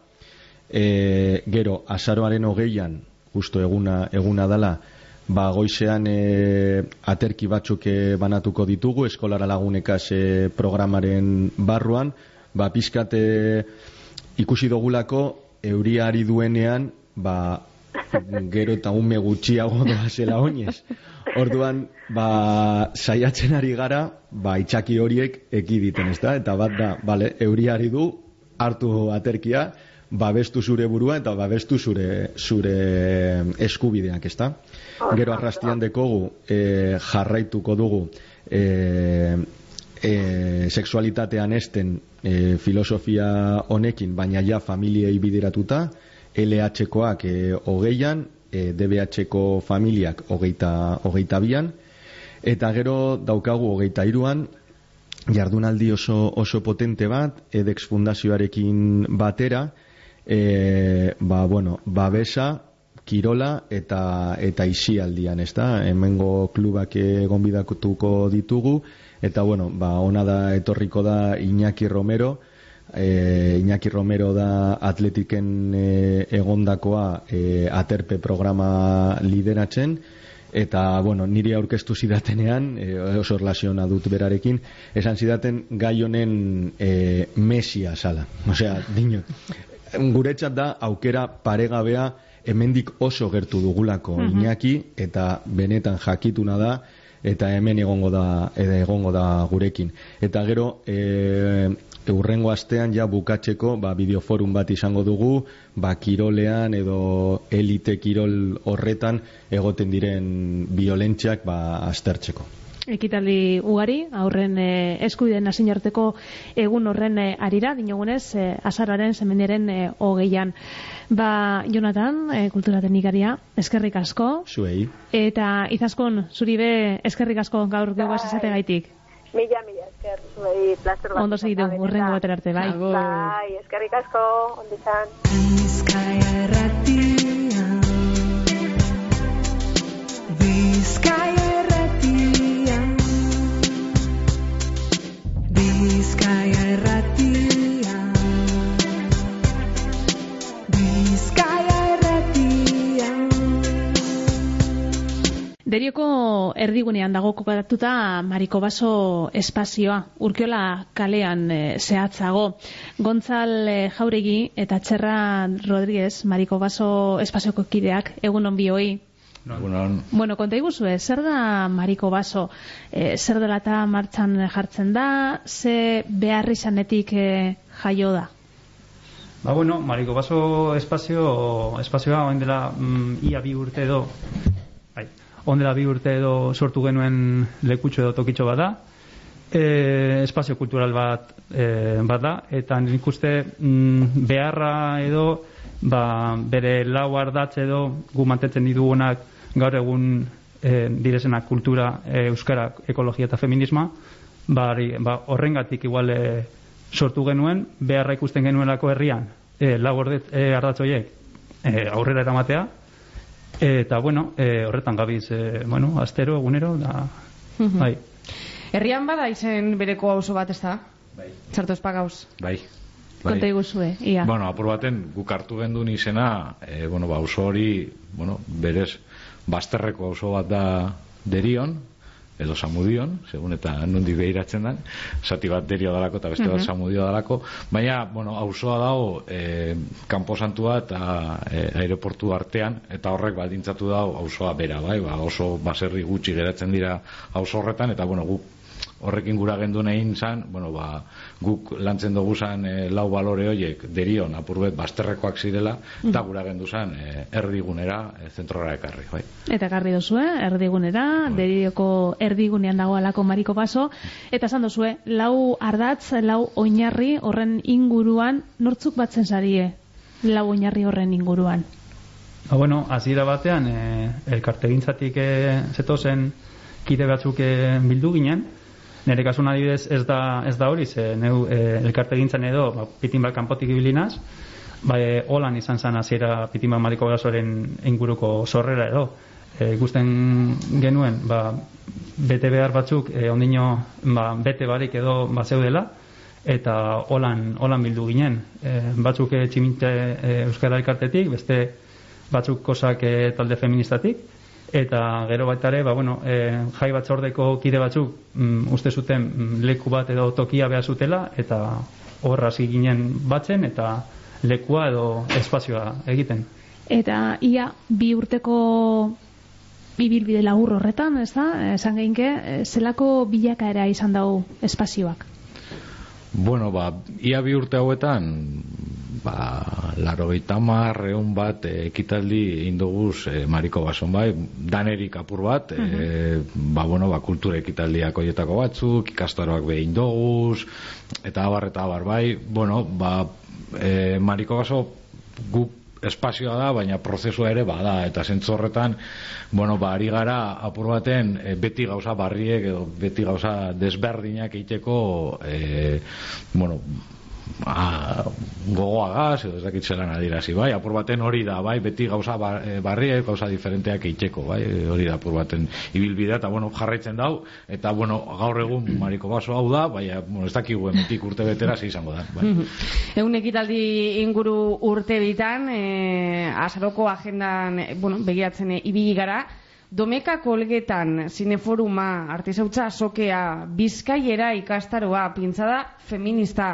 e, gero, azaroaren hogeian, justo eguna, eguna dala, ba, goizean e, aterki batzuk e, banatuko ditugu, eskolara lagunekaz e, programaren barruan, ba, pizkat e, ikusi dogulako, euriari duenean, ba, gero eta ume gutxiago doa zela oinez. Orduan, ba, saiatzen ari gara, ba, itxaki horiek ekiditen, ezta? Eta bat da, bale, euriari du, hartu aterkia, babestu zure burua eta babestu zure zure eskubideak, ezta? Gero arrastian dekogu e, jarraituko dugu e, e, sexualitatean esten e, filosofia honekin, baina ja familiei bideratuta, LH-koak e, hogeian, e, DBH-ko familiak hogeita, hogeita bian, eta gero daukagu hogeita iruan, jardunaldi oso, oso potente bat, edex fundazioarekin batera, e, ba, bueno, babesa, kirola eta eta isialdian, ezta? Hemengo klubak egonbidatuko ditugu. Eta bueno, ba ona da etorriko da Iñaki Romero, e, Iñaki Romero da atletiken e, egondakoa e, aterpe programa lideratzen. Eta bueno, niri aurkeztu zidatenean e, oso relaziona dut berarekin esan zidaten gai honen e, mesia sala. Osea, dino guretzat da aukera paregabea hemendik oso gertu dugulako mm Iñaki eta benetan jakituna da eta hemen egongo da egongo da gurekin. Eta gero e, urrengo astean ja bukatzeko ba, bideoforum bat izango dugu ba, kirolean edo elite kirol horretan egoten diren violentziak ba, aztertzeko ekitaldi ugari, aurren e, eskubideen arteko egun horren e, arira, dinogunez, e, azararen zemendiaren e, hogeian. Ba, Jonathan, e, kultura teknikaria, eskerrik asko. Zuei. Eta izaskun, zuri be, eskerrik asko gaur geugaz bai. esate gaitik. Mila, mila, esker, zuei, placer bat. Ondo segitu, urrengo bat arte, bai. Bai, eskerrik asko, ondo izan. Bizkaia erratia Bizkaia Derioko erdigunean dago kokatuta Mariko Baso espazioa, urkiola kalean e, zehatzago. Gontzal e, Jauregi eta Txerra Rodríguez, Mariko Baso espazioko kideak, egun on Egunon. Bueno, konta iguzu, zer da Mariko Baso? E, zer dela eta martxan jartzen da? Ze behar izanetik e, jaio da? Ba, bueno, Mariko Baso espazio, espazioa, oen dela, mm, ia bi urte edo, ondela bi urte edo sortu genuen lekutxo edo tokitxo bada, e, espazio kultural bat e, bat da, eta nik uste mm, beharra edo ba, bere lau ardatz edo gu mantetzen ditugunak gaur egun e, direzena kultura, e, euskara, ekologia eta feminisma, ba, ba, horrengatik igual e, sortu genuen, beharra ikusten genuelako herrian, e, lau e, ardatz horiek e, aurrera eramatea, Eta, bueno, e, horretan gabiz, e, bueno, astero, egunero, da, bai. Herrian bada izen bereko auzo bat ez da? Bai. Txartu espagauz? Bai. bai. Konta iguzue, ia. Bueno, apur baten, guk hartu gendun izena, e, bueno, ba, auzo hori, bueno, berez, basterreko auzo bat da derion, edo samudion, segun eta nundi behiratzen den, zati bat derio dalako eta beste bat mhm. samudio dalako, baina, bueno, auzoa dago e, kanposantua eta e, aeroportu artean, eta horrek baldintzatu dago auzoa bera, bai, ba, oso baserri gutxi geratzen dira auzo horretan, eta bueno, guk horrekin gura gendu egin zan, bueno, ba, guk lantzen dugu zan e, lau balore horiek derion apurbet basterrekoak zirela, mm. eta gura gendu zan e, erdigunera, e, zentrora ekarri. Bai. Eta ekarri duzue, erdigunera, bai. derioko erdigunean dago alako mariko baso, eta zan duzue, lau ardatz, lau oinarri horren inguruan, nortzuk batzen zarie, lau oinarri horren inguruan? Ba, bueno, azira batean, e, elkartegintzatik e, zetozen kide batzuk e, bildu ginen, Nere kasun adibidez ez da, ez da hori, ze neu e, elkarte gintzen edo, ba, pitin bat kanpotik ibilinaz, ba, e, holan izan zan hasiera pitin bat mariko gazoren inguruko sorrera edo. E, ikusten genuen, ba, bete behar batzuk, e, ondino, ba, bete barik edo ba, zeudela, eta holan, holan bildu ginen. E, batzuk e, tximinte e, Euskara elkartetik, beste batzuk kosak e, talde feministatik, eta gero baita ere, ba, bueno, e, jai batzordeko kide batzuk mm, uste zuten mm, leku bat edo tokia behar zutela, eta horra ginen batzen, eta lekua edo espazioa egiten. Eta ia bi urteko bibilbide lagur horretan, ez da? Esan geinke, e, zelako bilakaera izan dago espazioak? Bueno, ba, ia bi urte hauetan ba, laro egun bat, e, ekitaldi indoguz e, mariko bason bai, danerik apur bat, e, ba, bueno, ba, kultura ekitaldiak oietako batzuk, ikastaroak behin indoguz, eta abar eta abar bai, bueno, ba, e, mariko baso guk espazioa da, baina prozesua ere bada, eta zentzu horretan, bueno, ba, ari gara apur baten e, beti gauza barriek edo beti gauza desberdinak egiteko e, bueno, ba, gogoagaz edo ez dakit zelan adirazi, bai, apur baten hori da, bai, beti gauza bar, e, barriek, gauza diferenteak eiteko, bai, hori da apur baten ibilbidea, eta bueno, jarraitzen dau, eta bueno, gaur egun mariko baso hau da, bai, bueno, ez dakigu emetik urte betera izango da, bai. Egun ekitaldi inguru urte bitan, e, azaroko agendan, e, bueno, begiratzen e, ibili gara, Domeka kolgetan, zineforuma, artizautza, sokea, bizkaiera ikastaroa, pintzada, feminista,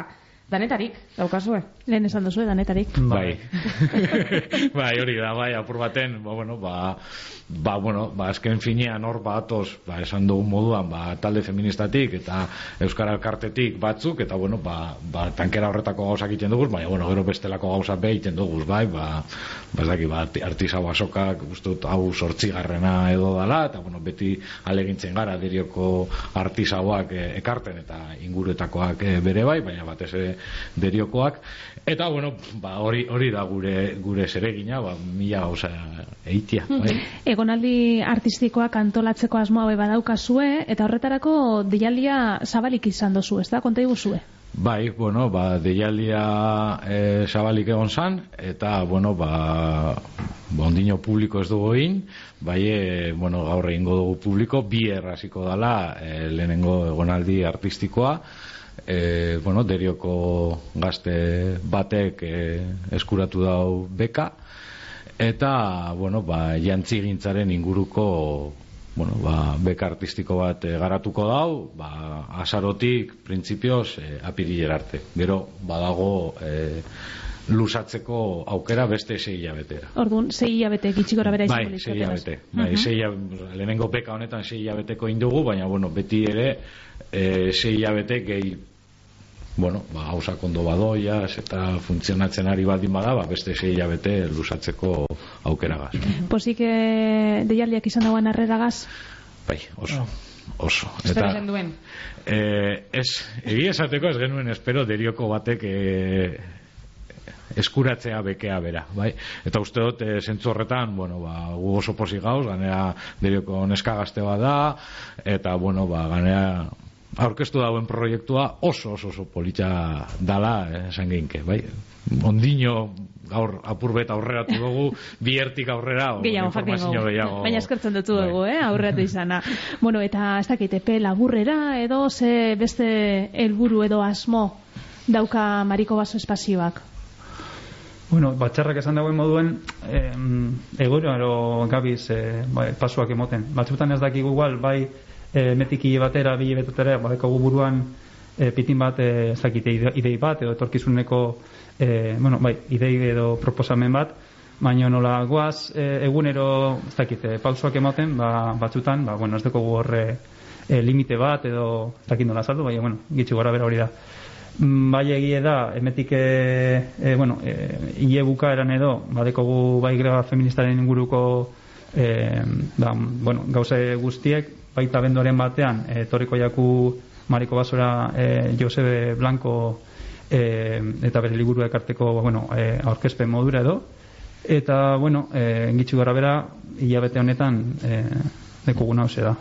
danetarik, daukazue. Lehen esan duzu, danetarik. Bai. bai, hori da, bai, apur baten, ba, bueno, ba, ba, bueno, ba, azken finean hor batoz, ba, esan dugu moduan, ba, talde feministatik eta Euskara Elkartetik batzuk, eta, bueno, ba, ba, tankera horretako gauzak egiten dugu, baina, bueno, gero bestelako gauzak be egiten dugu, bai, ba, ba, zaki, ba, artizau asokak, guztut, hau sortzigarrena edo dala, eta, bueno, beti alegintzen gara, derioko artizauak e, ekarten eta inguretakoak e, bere bai, baina batez ere deriokoak, eta, bueno, ba, hori, hori da gure, gure zeregina, ba, mila gauza eitia, bai. Egonaldi artistikoak antolatzeko asmoa bai badaukazue, eta horretarako deialdia zabalik izan dozu, ez da? Konta iguzue? Bai, bueno, ba, deialdia e, zabalik egon zan, eta, bueno, ba, bondino publiko ez dugu egin, bai, e, bueno, gaur egingo dugu publiko, bi erraziko dala e, lehenengo egonaldi artistikoa, e, bueno, derioko gazte batek e, eskuratu dau beka, eta bueno, ba, jantzigintzaren inguruko bueno, ba, beka artistiko bat e, garatuko dau, ba, asarotik, printzipioz, e, apirilera arte. Gero, badago e, lusatzeko aukera beste sei hilabetera. Orduan, sei hilabete gitxikora bera bai, sei hilabete. Bai, sei. Lehenengo beka honetan sei hilabeteko indugu, baina, bueno, beti ere e, sei hilabete gehi bueno, ba, hausak ondo badoia, eta funtzionatzen ari baldin bada, ba, beste sei hilabete lusatzeko aukeragaz. Posik e, deialdiak izan dagoen arreragaz? Bai, oso. Oso. Eta, duen? Eh, ez, egia esateko ez genuen espero derioko batek e, eskuratzea bekea bera, bai? Eta uste dut, e, zentzu horretan, bueno, ba, gu oso posi gauz, ganea derioko neska gazte da, eta, bueno, ba, ganea aurkeztu dauen proiektua oso oso oso politxa dala eh, esan geinke, bai? Ondino gaur apurbet aurreratu dugu biertik aurrera o, gehiago informazio gehiago. Baina eskertzen dutu bai. dugu, eh, aurreratu izana. bueno, eta ez dakit epe laburrera edo ze beste helburu edo asmo dauka Mariko Baso espazioak. Bueno, batxarrak esan dagoen moduen, eh, egoro gabiz eh, bai, pasuak emoten. Batzutan ez dakigu igual, bai, e, metiki batera, bile betetera, badeko buruan e, pitin bat, e, zakite, idei bat, edo etorkizuneko, e, bueno, bai, idei edo proposamen bat, baina nola guaz e, egunero, ez dakite, pausoak ematen, ba, batzutan, ba, bueno, ez deko horre e, limite bat, edo, ez dakit nola saldu, baina, bueno, gitsi gora bera hori da. Bai egie da, emetik, e, e, bueno, e, hile buka eran edo, badekogu bai greba feministaren inguruko, e, da, bueno, gauze guztiek, baita bendoren batean etorriko jaku Mariko Basora e, Josebe Blanco e, eta bere liburu ekarteko bueno, e, aurkezpen modura edo. Eta bueno, e, gitxu gara bera hilabete honetan e, deko guna da.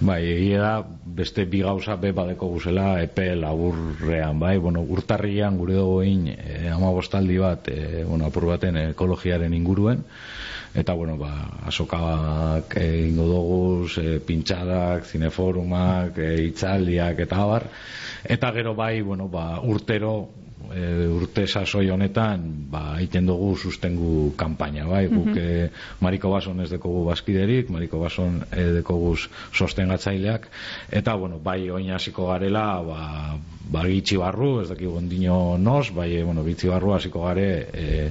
Bai, egia da, beste bi gauza be badeko guzela epe laburrean, bai, bueno, urtarrian gure dugu egin e, amabostaldi bat, e, bueno, apur baten ekologiaren inguruen, eta bueno, ba, asokak egingo dugu, e, pintxadak, zineforumak, e, itzaldiak eta abar, eta gero bai, bueno, ba, urtero e, urte sasoi honetan ba egiten dugu sustengu kanpaina bai? Guk mm -hmm. Mariko Bason ez dekogu baskiderik Mariko Bason e, dekogu sostengatzaileak. Eta bueno bai oin hasiko garela ba ba gitxi barru ez dakigu ondino nos bai bueno gitxi barru hasiko gare e,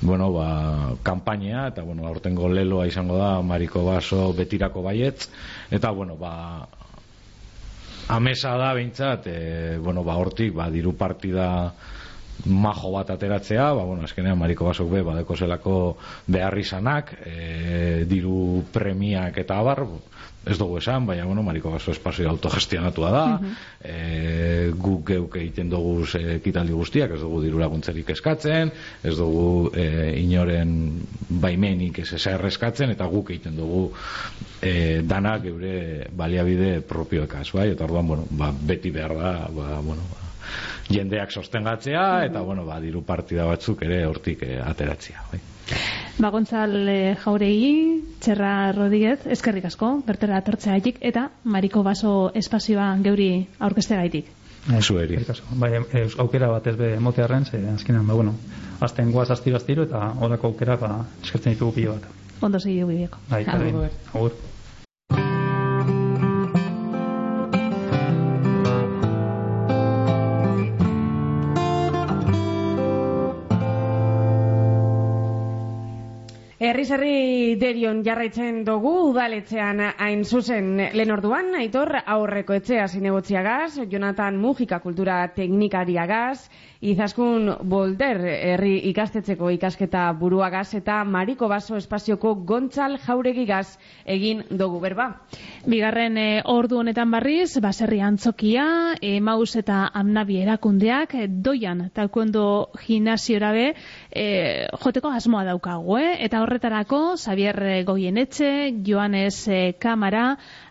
bueno ba kanpaina eta bueno aurtengo leloa izango da Mariko Baso betirako baietz. Eta bueno ba amesa da behintzat, e, bueno, ba, hortik, ba, diru partida majo bat ateratzea, ba, bueno, azkenean Mariko Basok be, badeko zelako behar izanak, e, diru premiak eta abar, ez dugu esan, baina, bueno, Mariko Baso espazio autogestionatua da, -huh. guk geuk egiten dugu ekitaldi guztiak, ez dugu diru laguntzerik eskatzen, ez dugu e, inoren baimenik ez ezer eskatzen, eta guk egiten dugu e, danak geure baliabide propioekaz, bai, eta orduan, bueno, ba, beti behar da, ba, bueno, ba, jendeak sostengatzea eta bueno, ba, diru partida batzuk ere hortik e, ateratzea. Bai. Ba, Gontzal e, Jauregi, Txerra Rodríguez, eskerrik asko, bertera atortzea gaitik, eta Mariko Baso espazioa geuri aurkeste gaitik. Zueri. Bai, aukera bat ez be motearren, ze azkenan, ba, bueno, azten guaz astiro astiro eta horako aukera ba, eskertzen ditugu pilo bat. Ondo segi dugu bideko. Bai, agur. agur. Herri derion jarraitzen dugu udaletzean hain zuzen. Lehen orduan, aitor aurreko etxea zinegotziagaz, Jonathan Mujika kultura teknikariagaz, Izaskun Bolder herri ikastetzeko ikasketa buruagaz eta Mariko Baso espazioko Gontzal Jauregigaz egin dugu berba. Bigarren e, ordu honetan barriz, baserri antzokia, e, maus eta amnabi erakundeak, e, doian talkuendo gimnaziora be, e, joteko asmoa daukagu, eh? eta horretarako, Xavier Goienetxe, Joanes Kamara,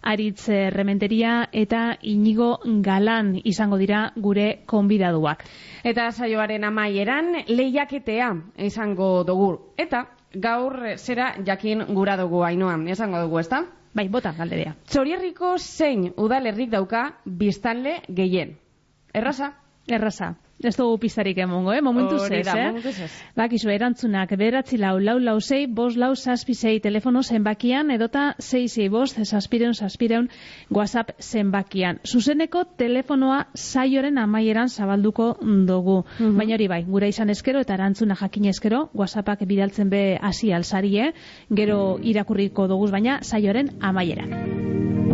Aritz Rementeria eta Inigo Galan izango dira gure konbidaduak. Eta saioaren amaieran lehiaketea izango dugu. Eta gaur zera jakin gura dugu hainoan, izango dugu, ezta? Bai, bota, galderea. Txorierriko zein udalerrik dauka biztanle gehien. Erraza? Erraza. Ez dugu pistarik emongo, eh? Momentuz ez, da, eh? Bakizu, erantzunak, beratzi lau, lau, lau, zei, bos, lau, zazpi, zei, telefono zenbakian, edota, zei, zei, bos, zazpireun, zazpireun, whatsapp zenbakian. Zuzeneko telefonoa saioren amaieran zabalduko dugu. Baina hori bai, gura izan eskero eta erantzuna jakin eskero, whatsappak bidaltzen be hasi alzarie, gero irakurriko dugu, baina saioren amaieran.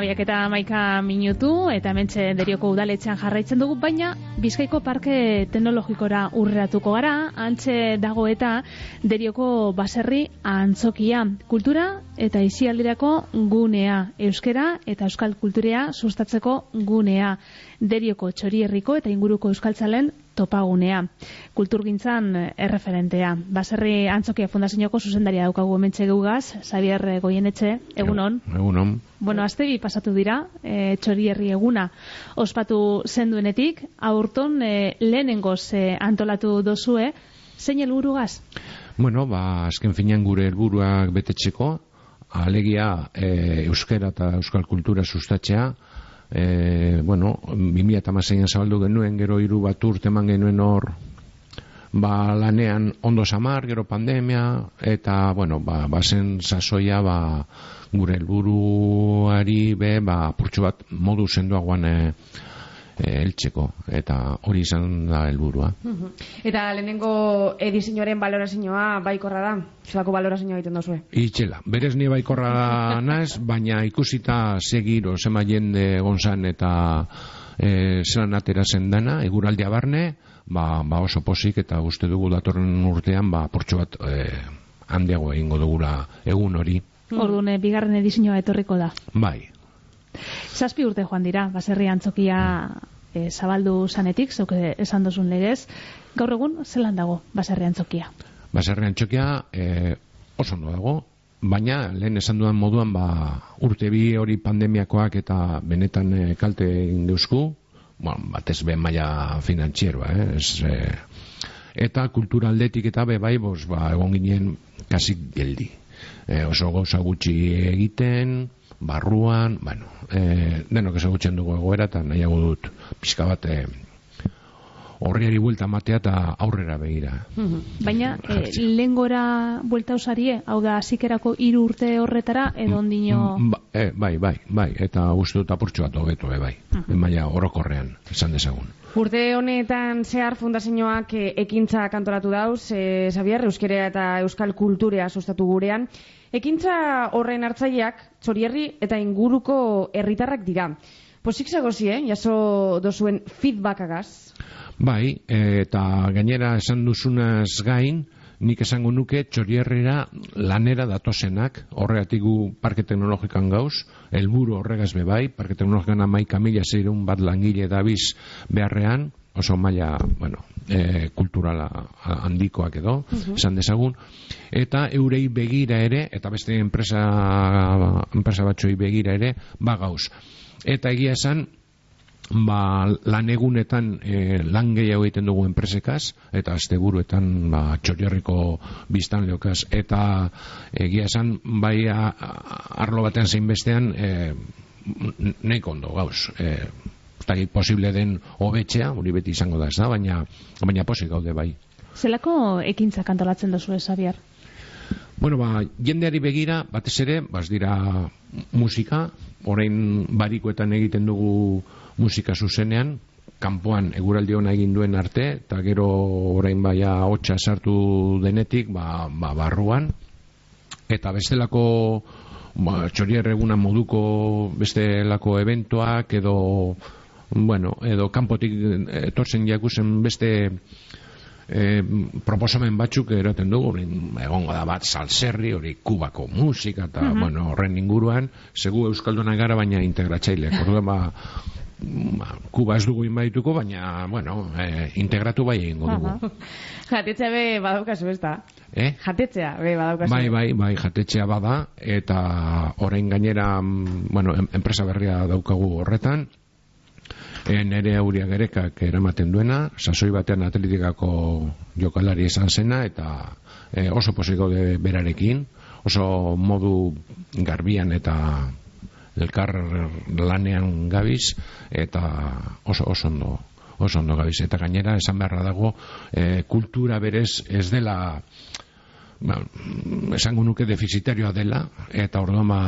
Amabiak eta amaika minutu, eta mentxe derioko udaletxean jarraitzen dugu, baina Bizkaiko Parke Teknologikora urreratuko gara, antxe dago eta derioko baserri antzokia. Kultura eta isialdirako gunea, euskera eta euskal kulturea sustatzeko gunea. Derioko txorierriko eta inguruko euskaltzalen topagunea. Kulturgintzan erreferentea. Baserri antzokia fundazioko zuzendaria daukagu hementxe geugaz, Xavier Goienetxe, egunon. Egunon. Bueno, azte bi pasatu dira, e, txorierri eguna ospatu zenduenetik, aurton e, lehenengoz e, antolatu dozue, zein helburugaz? Bueno, ba, azken finean gure helburuak betetzeko, alegia e, euskera eta euskal kultura sustatzea, e, bueno, 2006an zabaldu genuen, gero hiru bat urte eman genuen hor, ba, lanean ondo samar, gero pandemia, eta, bueno, ba, bazen sasoia, ba, gure helburuari be, ba, purtsu bat modu sendoagoan e, e, heltzeko, eta hori izan da helburua. Eta lehenengo edizioaren balorazioa baikorra da? Zelako balorazioa egiten dozue? Itxela, berez ni baikorra naiz, baina ikusita segiro zema jende gonzan eta e, zelan atera zen dana, eguraldia barne, ba, ba oso posik eta uste dugu datorren urtean, ba, portxo bat e, handiago egingo dugula egun hori. Orduan, bigarren edizioa etorriko da. Bai, Zazpi urte joan dira, baserri antzokia e, zabaldu zanetik, zeuke esan dozun legez. Gaur egun, zelan dago baserri antzokia? baserri antxokia e, oso ondo dago, baina lehen esan dudan moduan ba, urte bi hori pandemiakoak eta benetan e, kalte egin deusku, bueno, batez be maila finantzieroa, eh? Ez, e, eta kultura aldetik eta be bai, bos, ba, egon ginen kasik geldi. E, oso gauza gutxi egiten, barruan, bueno, e, denok ezagutzen dugu egoera eta nahiago dut pixka bat e, horriari buelta matea eta aurrera begira. Baina, e, lehengora buelta usarie, hau da, zikerako hiru urte horretara, edo ondino... Ba, e, bai, bai, bai, eta uste dut apurtxo bat hobeto, e, bai. Baina orokorrean, esan dezagun. Urte honetan zehar fundazioak e, ekintza kantoratu dauz, e, Xavier, euskera eta euskal kulturea sustatu gurean. Ekintza horren hartzaileak, txorierri eta inguruko herritarrak dira. Posik zagozi, eh? Jaso dozuen feedbackagaz. Bai, eta gainera esan duzunaz gain, nik esango nuke txorierrera lanera datozenak, horregatik gu parke teknologikan gauz, helburu horregaz be bai, parke teknologikan amaika mila zeirun bat langile dabiz beharrean, oso maila, bueno, e, kulturala handikoak edo, esan dezagun, eta eurei begira ere, eta beste enpresa, enpresa batzuei begira ere, ba gauz. Eta egia esan, ba, lan egunetan e, lan gehiago egiten dugu enpresekaz, eta asteburuetan ba, txorierriko biztan leokaz, eta egia esan, bai a, arlo batean zein bestean, e, nahiko ondo gauz. E, ez posible den hobetzea, hori beti izango da ez da, baina, baina posik gaude bai. Zelako ekintza kantolatzen dozu Xavier? Bueno, ba, jendeari begira, batez ere, baz dira musika, orain barikoetan egiten dugu musika zuzenean, kanpoan eguraldi ona egin duen arte, eta gero orain baia hotxa sartu denetik, ba, ba barruan, eta bestelako ba, txorier eguna moduko bestelako eventoak edo bueno, edo kanpotik etortzen jakuzen beste e, proposamen batzuk eraten dugu, egongo da bat salserri, hori kubako musika eta bueno, horren inguruan, segu euskaldunak gara baina integratzaileak. Orduan ba, kuba ez dugu inbaituko, baina bueno, e, integratu bai egingo dugu. Jatetzea be badaukazu, ez da? Eh? Jatetzea be badaukazu. Bai, bai, bai, jatetxea bada, eta orain gainera, mm, bueno, enpresa berria daukagu horretan, e, nere auria gerekak eramaten duena, sasoi batean atletikako jokalari izan zena, eta e, oso posik gaude berarekin, oso modu garbian eta elkar lanean gabiz, eta oso, oso ondo oso ondo gabiz. Eta gainera, esan beharra dago, e, kultura berez ez dela ba, mm, esango nuke defizitarioa dela eta orduan ba,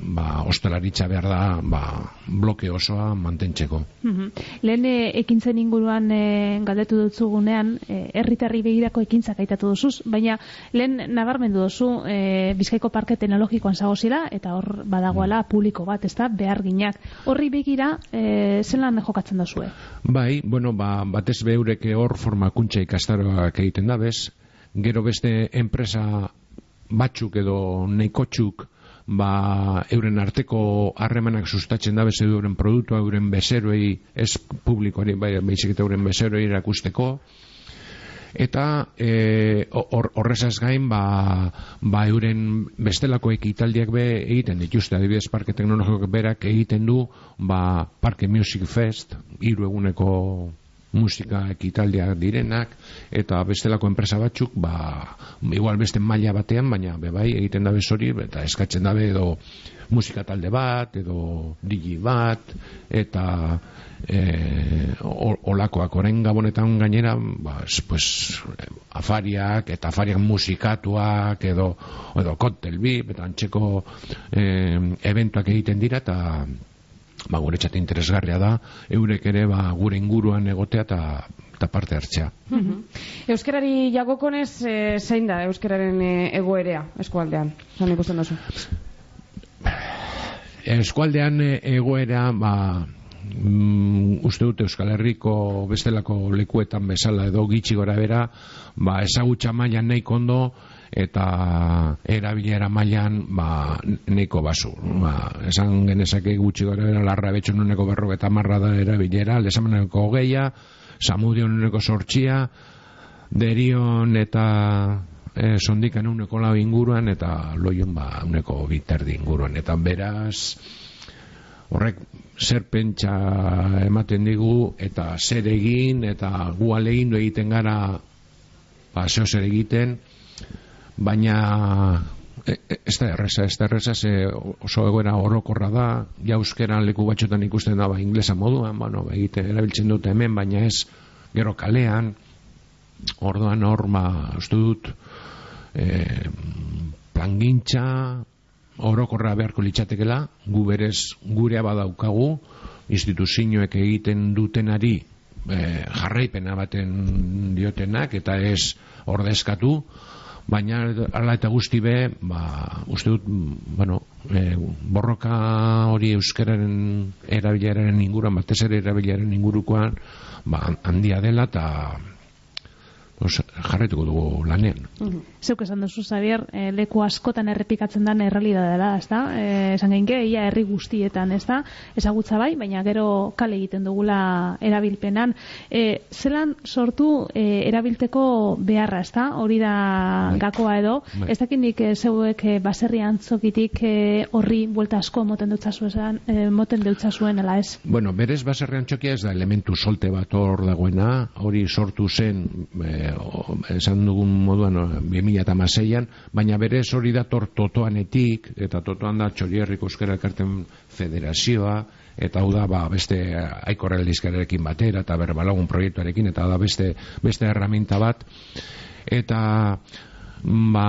ba ostalaritza behar da ba, bloke osoa mantentzeko. Mhm. Lehen eh, ekintzen inguruan e, galdetu dutzugunean, eh, herritarri begirako ekintzak aitatu duzuz, baina lehen nabarmendu duzu e, Bizkaiko Parke Teknologikoan zagozila, eta hor badagoela publiko bat, ezta behar ginak. Horri begira, e, zelan jokatzen duzue? Bai, bueno, ba, batez beurek hor formakuntza ikastaroak egiten da bez, gero beste enpresa batzuk edo neikotxuk ba, euren arteko harremanak sustatzen da edo euren produktua, euren bezeroei, ez publikoari, bai, baizik eta euren bezeroei erakusteko, eta e, hor- horrezaz gain ba, ba euren bestelako ekitaldiak be egiten dituzte. Adibidez parke teknologikoak berak egiten du ba, parke music fest hiru eguneko musika ekitaldiak direnak eta bestelako enpresa batzuk ba, igual beste maila batean baina be bai egiten dabe hori eta eskatzen dabe edo musika talde bat edo digi bat eta e, olakoak. Orain gabonetan gainera ba, es- pues, afariak eta afariak musikatuak edo edo koktel bip eta antxeko e, eventuak egiten dira eta ba, guretzat interesgarria da eurek ere ba, gure inguruan egotea eta eta parte hartzea. Euskarari jagokonez, e, zein da euskararen e, egoerea eskualdean? Zan ikusten duzu. Eskualdean eh, egoera, ba, mm, uste dut Euskal Herriko bestelako lekuetan bezala edo gitxi gora bera, ba, ezagutza mailan nahiko ondo eta erabilera mailan ba, nahiko basu. Ba, esan genezake gutxi gora bera larra betxo nuneko berro eta marra da erabilera, lesamaneko hogeia, samudio nuneko sortxia, derion eta e, sondikan uneko lau inguruan eta loion ba uneko biterdi inguruan eta beraz horrek zer pentsa ematen digu eta zer egin eta gu alegindu egiten gara ba zer egiten baina e, e, ez da erreza, ez da erreza ze oso egoera orokorra da. Ja euskeran leku batxotan ikusten da ba inglesa moduan, bueno, ba, egite erabiltzen dute hemen, baina ez gero kalean. Orduan hor, ba, uste dut e, plangintza orokorra beharko litzatekela, gu berez gurea badaukagu, instituzioek egiten dutenari e, jarraipena baten diotenak eta ez ordezkatu, baina ala eta guzti be, ba, uste dut, bueno, e, borroka hori euskararen erabileraren inguruan, batez ere erabileraren ingurukoan, ba, handia dela eta pues, jarretuko dugu lanean. Zeuk esan duzu, Xavier, eh, leku askotan errepikatzen den errealidadea da? Eh, esan geinke, ia herri guztietan, ez da? Ezagutza bai, baina gero kale egiten dugula erabilpenan. Eh, zelan sortu eh, erabilteko beharra, ez da? Hori da Bai. gakoa edo. Bai. Ez dakindik eh, zeuek eh, baserri antzokitik eh, horri buelta asko moten dutzazuen, eh, moten dutzazuen, ala ez? Bueno, berez baserrean txokia ez da elementu solte bat hor dagoena, hori sortu zen, e, esan dugun moduan, o, 2006an, baina berez hori dator totoanetik, eta totoan da txorierriko euskara elkarten federazioa, eta hau da ba, beste aikorrealdizkarekin batera, eta berbalagun proiektuarekin, eta da beste, beste herramienta bat, eta ba,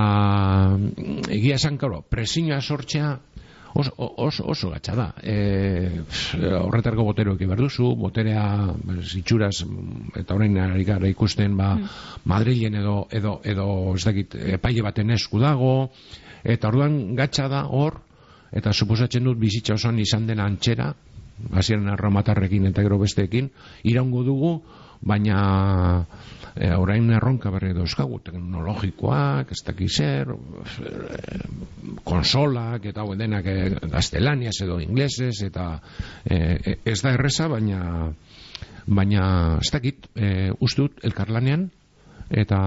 egia esan, karo, presioa sortzea oso, oso, oso gatza da. E, horretarko boteroek behar duzu, boterea zitsuraz, eta orain ari gara ikusten, ba, Madrilen edo, edo, edo, ez dakit, epaile baten esku dago, eta orduan gatza da hor, eta suposatzen dut bizitza osoan izan den antxera, hasieran arromatarrekin eta gero besteekin, iraungo dugu, baina e, orain erronka berri dauzkagu, teknologikoak, ez dakiz zer, konsolak eta hau denak e, gaztelaniaz edo inglesez, eta e, ez da erreza, baina baina ez dakit, e, uste dut elkarlanean, eta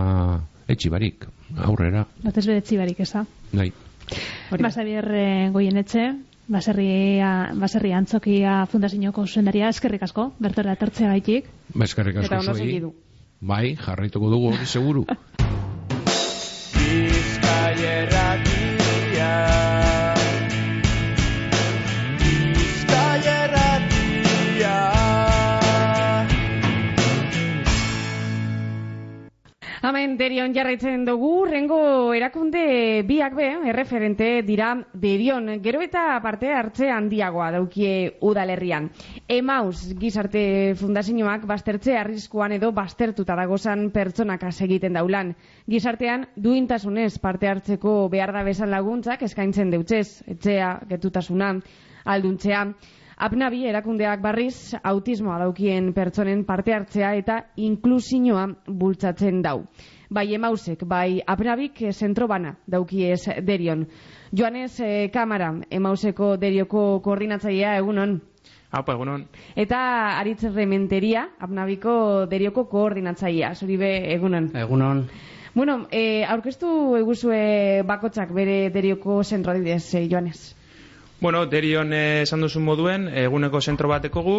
etxibarik, aurrera, Batez beretzi barik, ez da? nahi. Hori. Ba, Xavier eh, Goienetxe, baserria, baserri antzokia fundazioko zuzendaria, eskerrik asko, bertora etortzea gaitik. Ba, eskerrik asko Eta ondo segidu. Bai, jarraituko dugu hori seguru. Hemen derion jarraitzen dugu, rengo erakunde biak be, erreferente dira derion, gero eta parte hartze handiagoa daukie udalerrian. Emaus gizarte fundazioak baztertze arriskuan edo baztertuta dagozan pertsonak egiten daulan. Gizartean duintasunez parte hartzeko behar da besan laguntzak eskaintzen deutzez, etxea, getutasuna, alduntzea. Apnabi erakundeak barriz autismoa daukien pertsonen parte hartzea eta inklusioa bultzatzen dau. Bai emausek, bai apnabik eh, zentro bana daukiez derion. Joanes eh, Kamara, emauseko derioko koordinatzailea egunon. Haupa, egunon. Eta Aritz Rementeria, apnabiko derioko koordinatzailea, zuri be egunon. Egunon. Bueno, eh, aurkeztu eguzue bakotsak bere derioko zentro adibidez, eh, Joanes. Bueno, derion eh, esan duzun moduen, eguneko zentro bateko gu,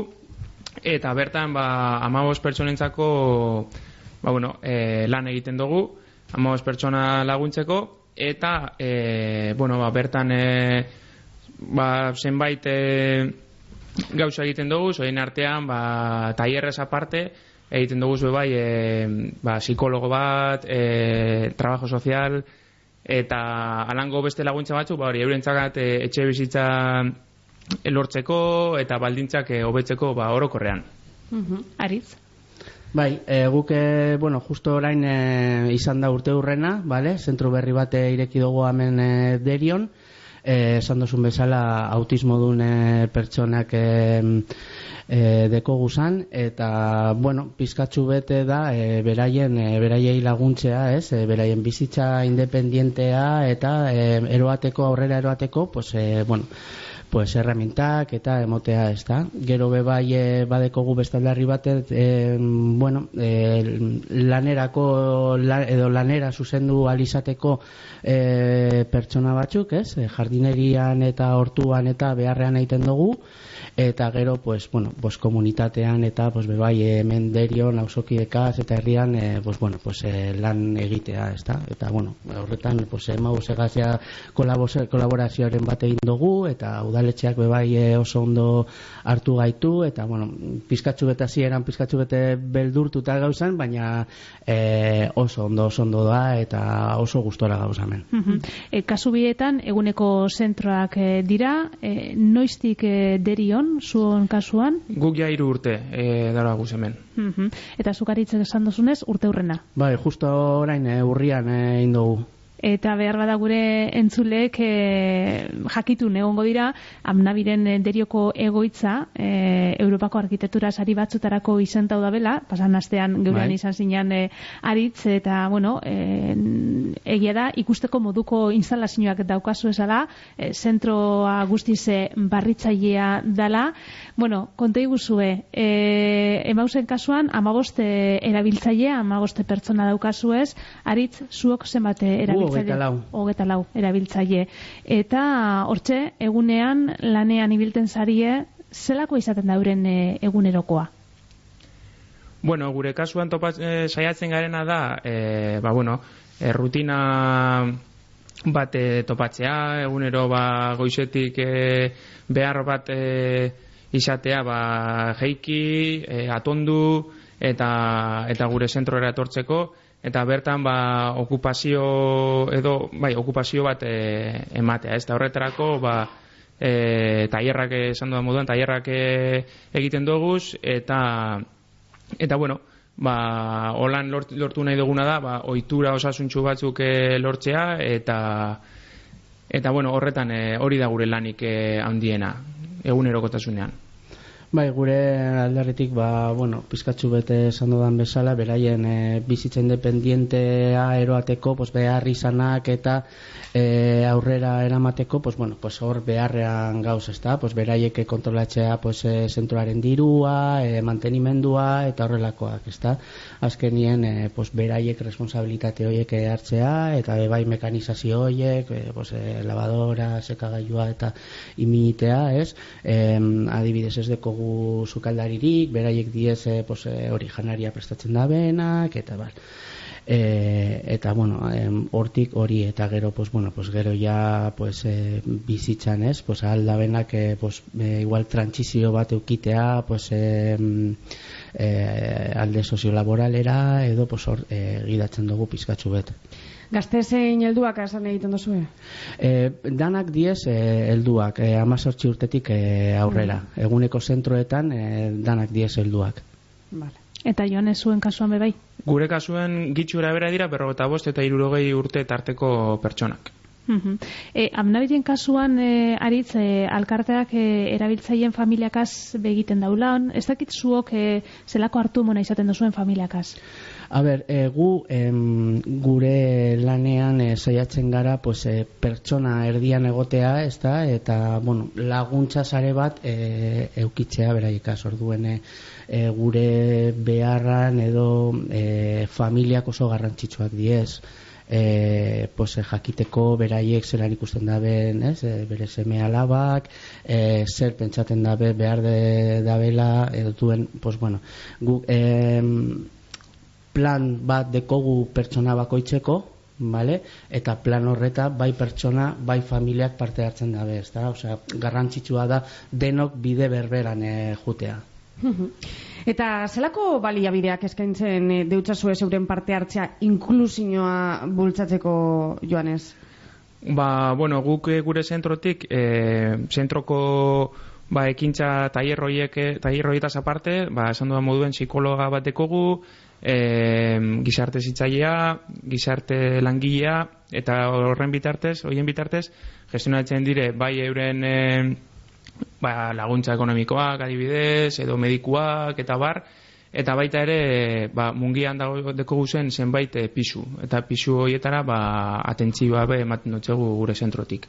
eta bertan, ba, amabos pertsonentzako, ba, bueno, eh, lan egiten dugu, amabos pertsona laguntzeko, eta, eh, bueno, ba, bertan, eh, ba, zenbait eh, gauza egiten dugu, zoien artean, ba, taierrez aparte, egiten dugu zue bai, e, ba, psikologo bat, e, trabajo sozial, eta alango beste laguntza batzuk, ba, hori, eurentzakat e, etxe bizitza lortzeko eta baldintzak e, hobetzeko ba, orokorrean. Aritz? Bai, e, guk, e, bueno, justo orain e, izan da urte hurrena, vale? zentro berri bat ireki dugu hemen e, derion, e, esan duzun bezala autismo duen e, pertsonak e, e, deko guzan, eta, bueno, pizkatzu bete da, e, beraien, e, beraiei laguntzea, ez, e, beraien bizitza independientea, eta e, eroateko, aurrera eroateko, pues, e, bueno, pues herramientak eta emotea, ez da. Gero be bai e, badekogu bestaldarri batet, e, bueno, e, lanerako la, edo lanera zuzendu alizateko e, pertsona batzuk, ez? E, jardinerian eta hortuan eta beharrean egiten dugu eta gero pues bueno, pues komunitatean eta pues be bai hemen derion auzokidekaz eta herrian e, pues bueno, pues e, lan egitea, ezta? Eta bueno, horretan pues emaus egazia kolaborazioaren bat egin dugu eta udaletxeak be bai e, oso ondo hartu gaitu eta bueno, pizkatzu bete hasieran pizkatzu bete beldurtuta gauzan, baina e, oso ondo oso ondo da eta oso gustora gauza hemen. E, kasu bietan, eguneko zentroak dira, e, noiztik e, zuon kasuan? Guk ja hiru urte e, dara guz hemen. Mhm. Eta zukaritzek esan duzunez, urte hurrena. Bai, justo orain e, urrian e, egin dugu. Eta behar bada gure entzulek e, jakitun egongo dira amnabiren e, derioko egoitza e, Europako arkitektura sari batzutarako izentau da bela, pasan astean geurean Bai. izan zinean e, aritz eta bueno, e, egia da ikusteko moduko instalazioak daukazu esala, e, zentroa guztize barritzailea dala, bueno, konta iguzue, e, emauzen kasuan amaboste erabiltzaile, amaboste pertsona daukazu ez, aritz zuok zenbate erabiltzaile? hogeita lau. Hogeita lau erabiltzaile. Eta hortxe, egunean lanean ibilten zarie, zelako izaten da euren e, egunerokoa? Bueno, gure kasuan topa, e, saiatzen garena da, e, ba, bueno, e, rutina bat e, topatzea, egunero ba, goizetik e, behar bat e, izatea ba, jeiki, e, atondu, eta, eta gure zentrora etortzeko, eta bertan ba, okupazio edo, bai, okupazio bat e, ematea, ez da horretarako, ba, e, tailerrak esan dudan moduan, tailerrak e, egiten doguz, eta eta bueno, ba, holan lort, lortu nahi duguna da, ba, ohitura osasuntxu batzuk e, lortzea, eta eta bueno, horretan e, hori da gure lanik e, handiena, egunerokotasunean. Bai, gure aldarritik, ba, bueno, pizkatzu bete esan dudan bezala, beraien e, bizitza independientea eroateko, pues, behar izanak eta e, aurrera eramateko, pues, bueno, pues, hor beharrean gauz, ezta? Pues, beraiek kontrolatzea pues, e, zentroaren dirua, e, mantenimendua eta horrelakoak, ezta? Azkenien, e, pues, beraiek responsabilitate horiek hartzea eta e, bai mekanizazio horiek, e, pues, e, lavadora, sekagailua eta iminitea, ez? E, adibidez ez dekogu sukaldaririk, beraiek diez e, pues, e, hori janaria prestatzen da benak, eta bar. E, eta bueno, em, hortik hori eta gero pues bueno, pues gero ja pues e, bizitzan, ez? Pues alda benak e, pues e, igual trantsizio bat eukitea, pues e, e, alde soziolaboralera edo pues, hor e, gidatzen dugu pizkatxu bet. Gazte zein helduak esan egiten duzue? E, danak diez e, helduak, e, amazortzi urtetik e, aurrera. Eguneko zentroetan e, danak diez helduak. Vale. Eta joan ez zuen kasuan bebai. Gure kasuen gitxura bera dira berrogeta bost eta irurogei urte tarteko pertsonak. Mhm. E, amnabilen kasuan e, aritz e, alkarteak e, erabiltzaileen familiakaz begiten daulan, ez dakit zuok e, zelako hartu mona izaten duzuen familiakaz? A ber, e, gu em, gure lanean e, saiatzen gara pues, e, pertsona erdian egotea, ez da, eta bueno, laguntza sare bat e, eukitzea beraiekaz, orduen e, gure beharran edo e, familiak oso garrantzitsuak diez e, pues, e, jakiteko beraiek zelan ikusten daben, ez, e, bere seme alabak, e, zer pentsaten dabe behar de, dabela, edo duen, pues, bueno, gu, em, plan bat dekogu pertsona bakoitzeko, vale? eta plan horreta bai pertsona, bai familiak parte hartzen dabe, ez da? Osea, garrantzitsua da denok bide berberan e, jutea. Eta zelako baliabideak eskaintzen e, deutsazue zeuren parte hartzea inklusioa bultzatzeko joanez? Ba, bueno, guk eh, gure zentrotik, e, zentroko ba, ekintza tailer horiek, eh, tailer aparte, ba, esan dudan moduen psikologa bat dekogu, e, gizarte zitzailea, gizarte langilea, eta horren bitartez, horien bitartez, gestionatzen dire, bai euren e, ba, laguntza ekonomikoak, adibidez, edo medikuak, eta bar, eta baita ere, ba, mungian dago deko guzen zenbait e, pisu, eta pisu horietara, ba, atentzioa be ematen dutxegu gure zentrotik.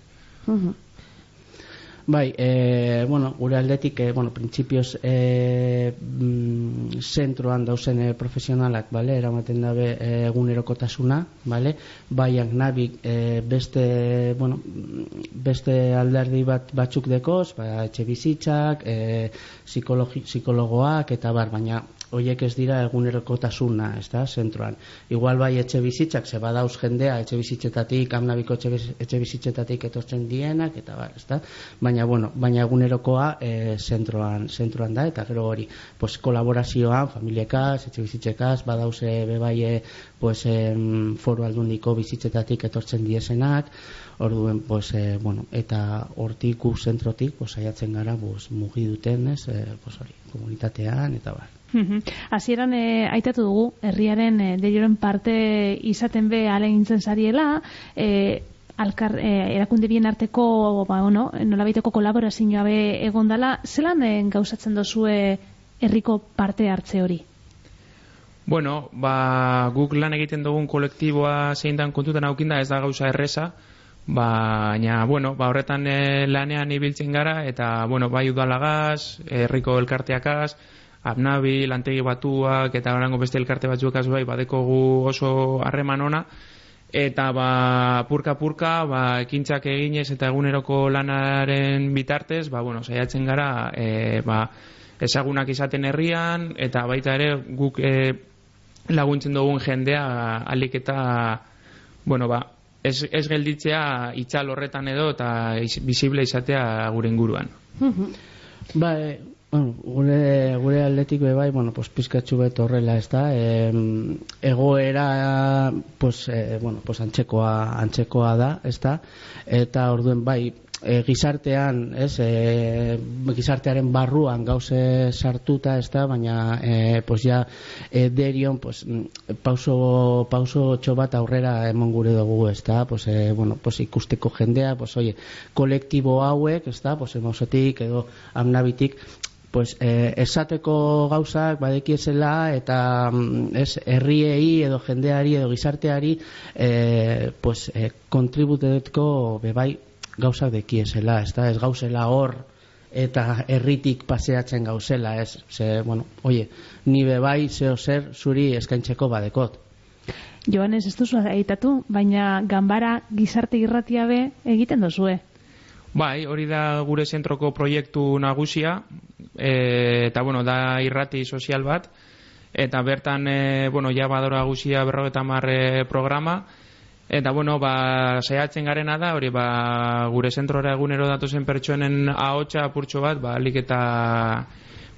Bai, e, bueno, gure aldetik, e, bueno, printzipioz e, mm, zentroan dauzen e, profesionalak, bale, eramaten dabe egunerokotasuna, bale, baiak nabik e, beste, bueno, beste alderdi bat batzuk dekoz, ba, etxe bizitzak, e, psikologoak, eta bar, baina hoiek ez dira egunerokotasuna, ez da, zentroan. Igual bai etxe bizitzak, ze badauz jendea etxe bizitzetatik, amnabiko etxe, biz- etxe bizitzetatik etortzen dienak, eta bar, ez da. Baina, bueno, baina egunerokoa e, zentroan, zentroan da, eta gero hori, pues, kolaborazioan, familiekaz, etxe bizitzekaz, badauze bebaie, pues, em, foru aldundiko bizitzetatik etortzen diesenak, orduen, pues, e, bueno, eta hortik zentrotik, pues, saiatzen gara, pues, mugi duten, ez, e, pues, hori, komunitatean, eta bar. Hasieran e, aitatu dugu herriaren e, deioren parte izaten be alegintzen zariela, e, alkar, e, erakunde bien arteko ba, bueno, nolabaiteko kolaborazioa be egondala, zelan e, gauzatzen dozue herriko parte hartze hori? Bueno, ba, guk lan egiten dugun kolektiboa zein dan kontutan aukinda ez da gauza erresa, baina, bueno, ba, horretan eh, lanean ibiltzen gara, eta, bueno, bai udalagaz, herriko elkarteakaz, abnabi, lantegi batuak, eta orango beste elkarte batzuekaz bai, badekogu oso harreman ona, eta ba, purka-purka, ba, ekintzak eginez eta eguneroko lanaren bitartez, ba, bueno, saiatzen gara, e, ba, ezagunak izaten herrian, eta baita ere guk e, laguntzen dugun jendea alik eta, bueno, ba, ez, ez gelditzea itxal horretan edo eta iz, visible izatea gure inguruan. Ba, bueno, gure, gure aldetik be bai, bueno, pues pizkatxu bet horrela, ez da, e, egoera, pues, e, bueno, pues antzekoa, antzekoa da, ez da, eta orduen bai, e, gizartean, ez, e, gizartearen barruan gauze sartuta, ez da, baina, e, pues ja, e, derion, pues, mm, pauso, pauso txo bat aurrera emon gure dugu, ez da, pues, e, bueno, pues, ikusteko jendea, pues, oye, kolektibo hauek, ez da, pues, emausotik edo amnabitik, pues, eh, esateko gauzak badekiezela eta mm, ez herriei edo jendeari edo gizarteari eh, pues, eh, kontributeko bebai gauzak dekiezela, ez da, ez gauzela hor eta herritik paseatzen gauzela, ez, ze, bueno, oie, ni bebai zeo zer zuri eskaintzeko badekot. Joanes, ez duzu aitatu, baina ganbara gizarte irratia be egiten dozue. Bai, hori da gure zentroko proiektu nagusia, e, eta bueno, da irrati sozial bat, eta bertan, e, bueno, ja badora guzia berrogeta marre programa, eta bueno, ba, saiatzen garena da, hori ba, gure zentrora egunero datozen pertsonen ahotsa apurtxo bat, ba, alik eta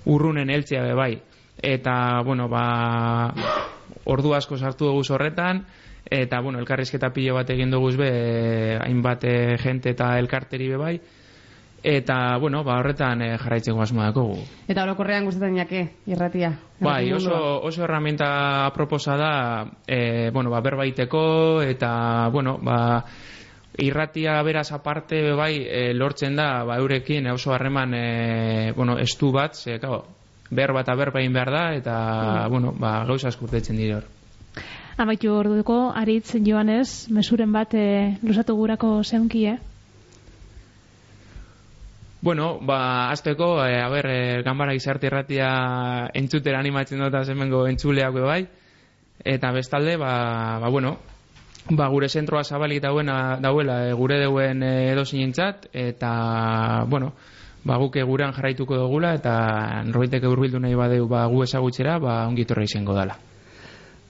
urrunen heltzea be bai. eta, bueno, ba, ordu asko sartu dugu horretan, eta, bueno, elkarrizketa pilo bat egin dugu be, hainbat eh, jente eta elkarteri be bai, eta, bueno, ba, horretan eh, jarraitzeko asmoa dakogu. Eta orokorrean gustatzen jake, irratia. Bai, oso, oso herramienta proposa da, e, bueno, ba, berbaiteko, eta, bueno, ba, irratia beraz aparte be bai e, lortzen da, ba, eurekin oso harreman, e, bueno, estu bat, ze, claro, berba eta berba egin behar da, eta, Mm. bueno, ba, gauza askurtetzen dire hor. Amaitu orduko, aritz joanez, mesuren bat e, lusatu gurako zeunki, eh? Bueno, ba, azteko, e, a ber, e, gambara gizarte irratia entzutera animatzen dut hemengo entzuleak bai, eta bestalde, ba, ba bueno, ba, gure zentroa zabalik dauena, dauela e, gure deuen e, edozinentzat, eta, bueno, ba, guke gurean jarraituko dugula, eta norbaiteke hurbildu nahi badeu ba, gu ezagutzera, ba, ongitorra izango dala.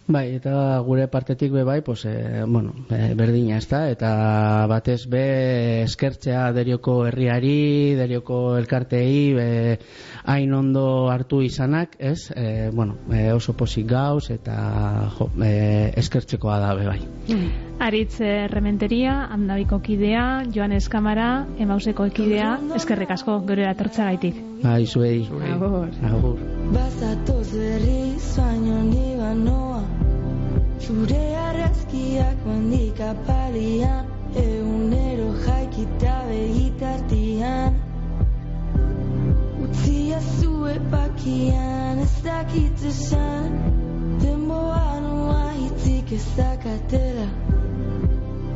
Bai, eta gure partetik be bai, pues, e, bueno, e, berdina ez da, eta batez be eskertzea derioko herriari, derioko elkartei, be, hain ondo hartu izanak, ez? E, bueno, e, oso posik gauz, eta jo, e, eskertzekoa da be bai. Aritz Rementeria, Amdabiko kidea, Joanes Kamara, Emauseko ekidea, eskerrik asko gure atortzagaitik. Bai, zuei. Agur. Agur. Bazatoz berriz baino ni banoa Zure arrazkiak mendik apalian Egunero jaikita begitartian. Utzia zue pakian ez dakit esan Denboa noa hitzik ez dakatela.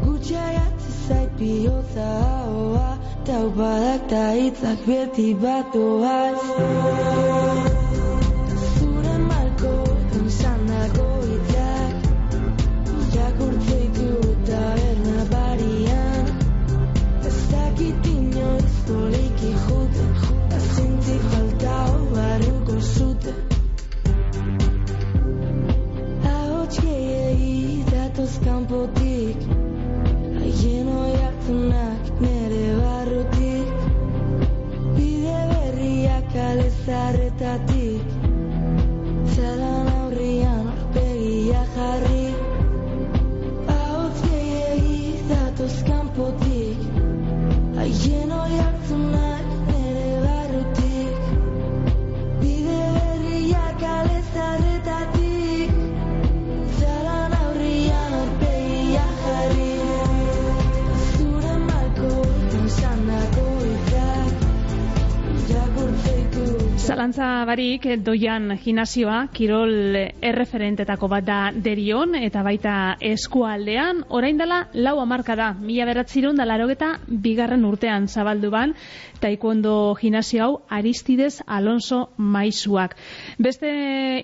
Gutxaiatze zait bihotza ahoa Taupadak ta hitzak beti batoaz Zure σκαμποντίκ Θα γίνω για τον Zalantza barik, doian gimnasioa, kirol erreferentetako bat da derion, eta baita eskualdean, orain dela lau amarka da, mila beratzirun da larogeta bigarren urtean zabaldu ban, taekwondo gimnasio hau Aristides Alonso Maisuak. Beste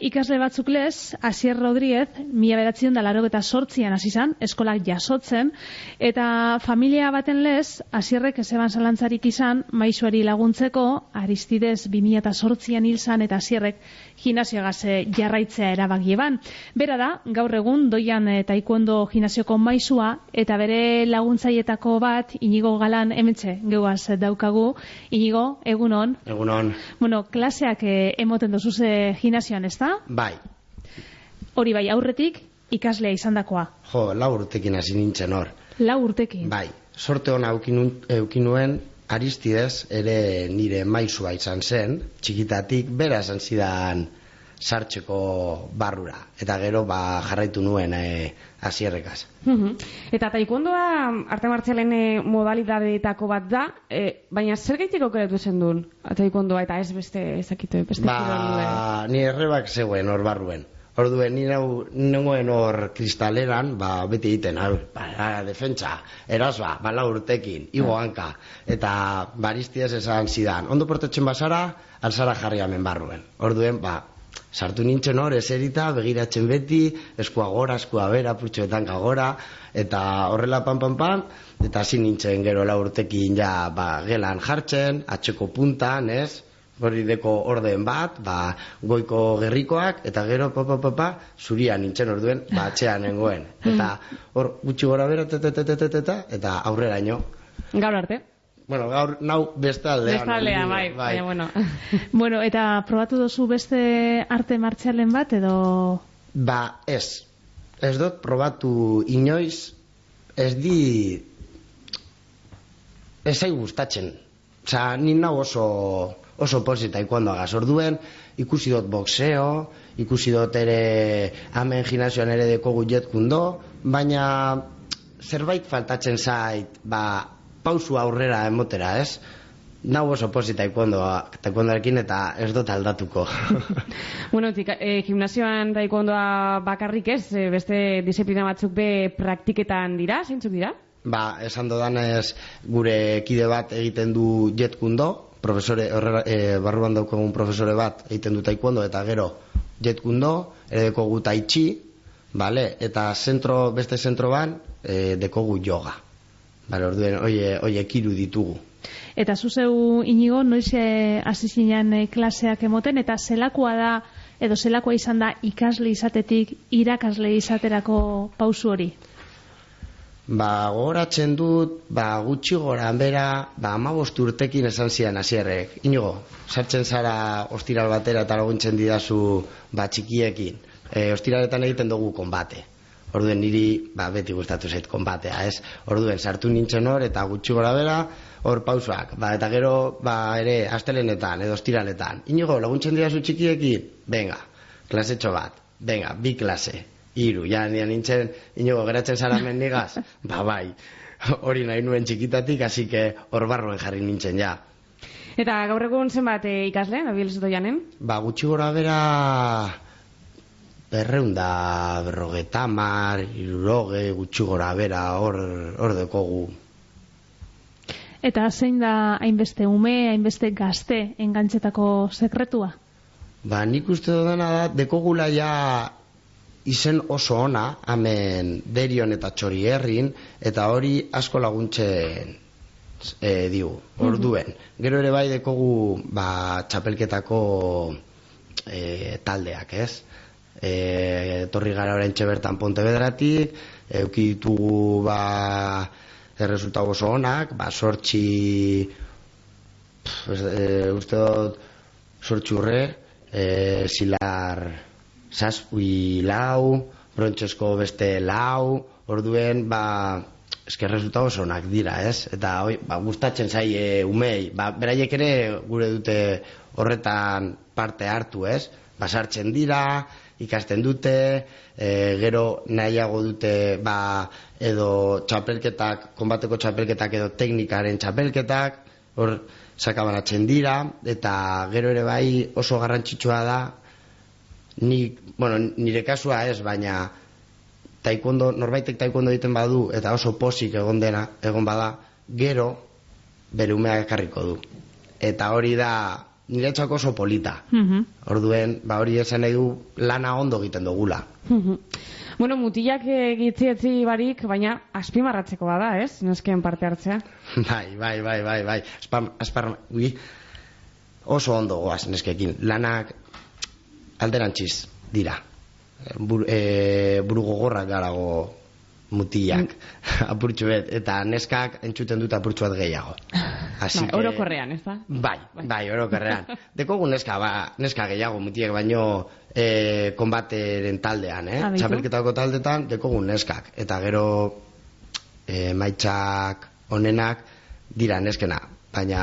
ikasle batzuk lez, Asier Rodríguez, mila beratzirun da larogeta sortzian hasi zan, eskolak jasotzen, eta familia baten lez, Asierrek ezeban zalantzarik izan, Maisuari laguntzeko, Aristides 2008an hil zan eta Asierrek gimnasiogaz eh, jarraitzea erabakieban. Bera da, gaur egun doian eh, taekwondo gimnasioko maisua eta bere laguntzaietako bat inigo galan emetxe geuaz daukagu. Inigo, egunon. Egunon, Bueno, klaseak eh, emoten dozuze gimnasioan, ez da? bai, Hori bai, aurretik ikaslea izandakoa. jo, lau urtekin hasi nintzen hor. Lau urtekin. Bai, sorte hona eukinuen Aristides ere nire maizua izan zen, txikitatik bera esan zidan sartzeko barrura. Eta gero ba, jarraitu nuen e, asierrekaz. Mhm. Eta taekwondoa arte martzialen eh, modalitateetako bat da, eh, baina zer gaitik aukeratu zen duen taekwondoa eta ez beste ezakitu beste? Ba, ni errebak zegoen hor barruen. Orduen, ni nau, nengoen hor kristaleran, ba, beti egiten, hau, ba, defentsa, erasba, bala urtekin, igo hanka. Eta baristiaz esan zidan, ondo portatzen bazara, alzara jarri hemen barruen. Orduen, ba, sartu nintzen hor, eserita, begiratzen beti, eskua gora, eskua bera, putxoetan gora, eta horrela pam pam pam, eta hasi nintzen gero la urtekin ja, ba, gelan jartzen, atxeko puntan, ez? Hori deko orden bat, ba, goiko gerrikoak, eta gero, pa, pa, pa, pa, zuria nintzen orduen, ba, atxean nengoen. Eta hor, gutxi gora bera, ta, ta, ta, ta, ta, ta, ta, eta aurrera ino. Gaur arte? bueno, gaur nau beste aldean. Bestaldean, bai, baina bueno. bueno, eta probatu duzu beste arte martxalen bat, edo... Ba, ez. Ez dut probatu inoiz, ez di... Ez zai gustatzen. Osa, ni nau oso, oso posi taekwondo agaz. Orduen, ikusi dut boxeo, ikusi dut ere hemen gimnasioan ere dekogu jetkundo, baina zerbait faltatzen zait, ba, pausu aurrera emotera, ez? Nau oso posi taekwondo, taekwondoarekin eta ez dut aldatuko. bueno, tika, e, gimnasioan taekwondoa bakarrik ez, e, beste disiplina batzuk be praktiketan dira, zeintzuk dira? Ba, esan dodanez gure kide bat egiten du jetkundo, profesore, horrela, e, barruan daukagun profesore bat egiten du taekwondo eta gero jetkundo, ere dekogu taitxi, vale? eta zentro, beste zentro ban, e, dekogu yoga. Vale, orduen, oie, oie kiru ditugu. Eta zuzeu inigo, noiz eh, hasi eh, klaseak emoten, eta zelakoa da, edo zelakoa izan da ikasle izatetik irakasle izaterako pausu hori? Ba, gogoratzen dut, ba, gutxi gora bera, ba, amabost urtekin esan zian hasierrek. Inigo, sartzen zara ostiral batera eta laguntzen didazu ba, txikiekin. E, ostiraletan egiten dugu konbate. Orduen niri, ba, beti gustatu zait konbatea, ez? Orduen, sartu nintzen hor eta gutxi gora bera, hor pausak. Ba, eta gero, ba, ere, astelenetan, edo ostiraletan. Inigo, laguntzen didazu txikiekin? Venga, klasetxo bat. Venga, bi klase iru, ja, nian nintzen, inogo, geratzen zara mendigaz, ba, bai, hori nahi nuen txikitatik, hasi que hor barruen jarri nintzen, ja. Eta gaur egun zenbat e, ikasle, nabil janen? Ba, gutxi gora bera, berreunda, berrogeta, mar, iruroge, gutxi gora bera, hor, hor dekogu. Eta zein da hainbeste ume, hainbeste gazte engantzetako sekretua? Ba, nik uste dudana da, dekogula ja izen oso ona, hemen derion eta txori herrin, eta hori asko laguntzen e, diu, orduen. Gero ere bai dekogu ba, txapelketako e, taldeak, ez? E, torri gara orain bertan Pontevedratik, euki ditugu ba, erresultatu oso onak, ba, sortxi, pff, e, uste dut, sortxurre, e, zilar, zazpui lau, brontxosko beste lau, orduen, ba, esker resultatu onak dira, ez? Eta, oi, ba, gustatzen zaie umei, ba, beraiek ere gure dute horretan parte hartu, ez? Basartzen dira, ikasten dute, e, gero nahiago dute, ba, edo txapelketak, konbateko txapelketak edo teknikaren txapelketak, hor, sakabanatzen dira, eta gero ere bai oso garrantzitsua da, ni, bueno, nire kasua ez, baina taekwondo, norbaitek taekwondo egiten badu eta oso posik egon dena, egon bada, gero bere umea ekarriko du. Eta hori da nire txako oso polita. Mhm. Orduen, ba hori esan nahi du lana ondo egiten dugula. Mhm. bueno, mutilak egitzietzi barik, baina azpimarratzeko bada, ez? Nesken parte hartzea. bai, bai, bai, bai, bai. Aspar, aspar, ui, oso ondo goaz neskekin. Lanak alderantziz dira. Bur, e, buru gogorrak garago mutilak mm. apurtxu bet, eta neskak entzuten dut apurtxu bat gehiago. Así bai, que... Orokorrean, ez da? Bai, bai, bai orokorrean. Dekogu neska, ba, neska gehiago mutiek baino e, konbateren taldean, eh? Txapelketako taldetan, dekogu neskak. Eta gero e, maitxak onenak dira neskena. Baina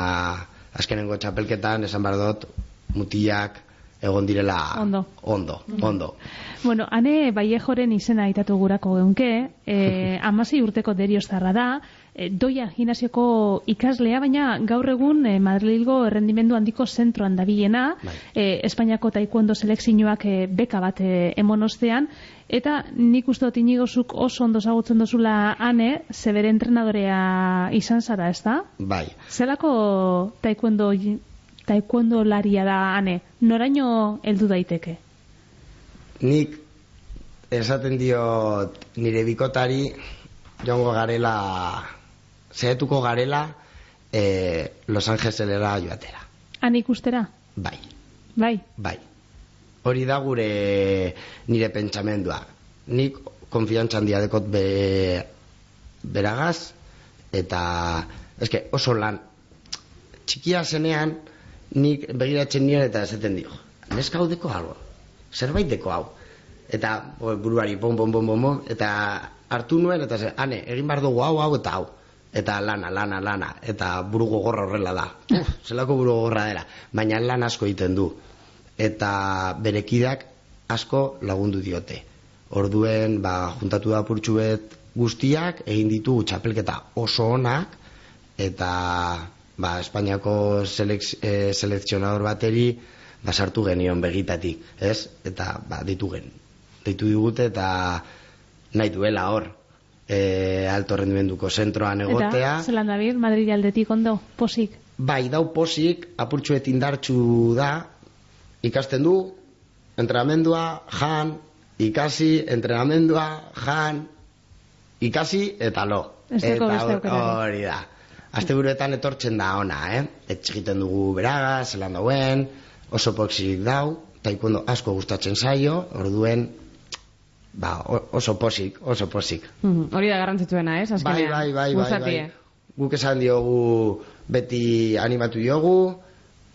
azkenengo txapelketan, esan behar dut, mutilak egon direla ondo. Ondo, ondo. Bueno, ane baiejoren izena aitatu gurako geunke, eh, amasi urteko derioztarra da, e, doia gimnasioko ikaslea, baina gaur egun e, Madrilgo errendimendu handiko zentroan dabilena, bai. e, Espainiako taikuendo selekzioak e, beka bat e, emonostean, eta nik uste dut inigozuk oso ondo zagutzen dozula ane, zebere entrenadorea izan zara, ez da? Bai. Zelako taekwondo laria da ane, noraino heldu daiteke? Nik esaten dio nire bikotari joango garela zehetuko garela e, Los Angelesera joatera. Han ikustera? Bai. Bai? Bai. Hori da gure nire pentsamendua. Nik konfiantzan diadekot be, beragaz eta eske oso lan txikia zenean, nik begiratzen nion eta esaten dio. Neska hau deko algo, zerbait deko hau. Eta bo, buruari bom, bom, bom, bom, bom, eta hartu nuen, eta ze, ane, egin behar dugu hau, hau, eta hau. Eta lana, lana, lana, eta buru gogorra horrela da. Uf, zelako buru gogorra dela. Baina lan asko egiten du. Eta berekidak asko lagundu diote. Orduen, ba, juntatu da purtsuet guztiak, egin ditu txapelketa oso onak, eta ba, Espainiako selek, e, selekzionador bateri ba, sartu genion begitatik, ez? Eta ba, ditu gen. Ditu digute eta nahi duela hor e, alto rendimenduko zentroan egotea. Eta, zelan David, Madrid aldetik ondo, posik. Bai, dau posik, apurtxuet indartxu da, ikasten du, entrenamendua, jan, ikasi, entrenamendua, jan, ikasi, eta lo. Esteko eta hori da. Aste buruetan etortzen da ona, eh? Etxegiten dugu beraga, zelan dauen, oso poksik dau, taekwondo asko gustatzen zaio, orduen, ba, oso posik, oso posik. Mhm, Hori da garrantzitsuena, ez? Bai, Azkenean. bai, bai, bai, Gustatie. bai. Guk esan diogu beti animatu diogu,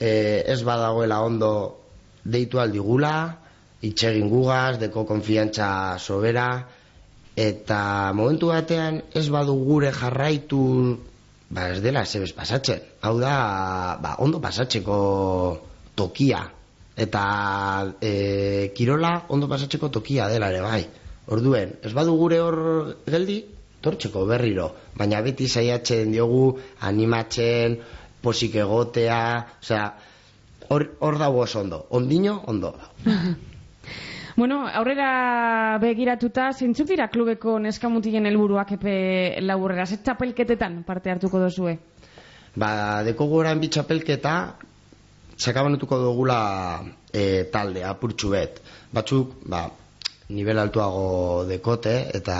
e, ez badagoela ondo deitu aldigula, itxegin gugaz, deko konfiantza sobera, eta momentu batean ez badu gure jarraitu, ba ez dela zebez pasatzen. Hau da, ba, ondo pasatzeko tokia. Eta e, kirola ondo pasatzeko tokia dela ere bai. Orduen, ez badu gure hor geldi, tortzeko berriro. Baina beti saiatzen diogu animatzen, posik egotea, osea, hor, hor dago oso ondo. Ondino, ondo. Bueno, aurrera begiratuta, zeintzuk dira klubeko neskamutilen helburuak epe laburrera? Zer txapelketetan parte hartuko dozue? Ba, deko goran bitxapelketa, sakabanetuko dugula e, talde, apurtxu bet. Batzuk, ba, nivel altuago dekote, eta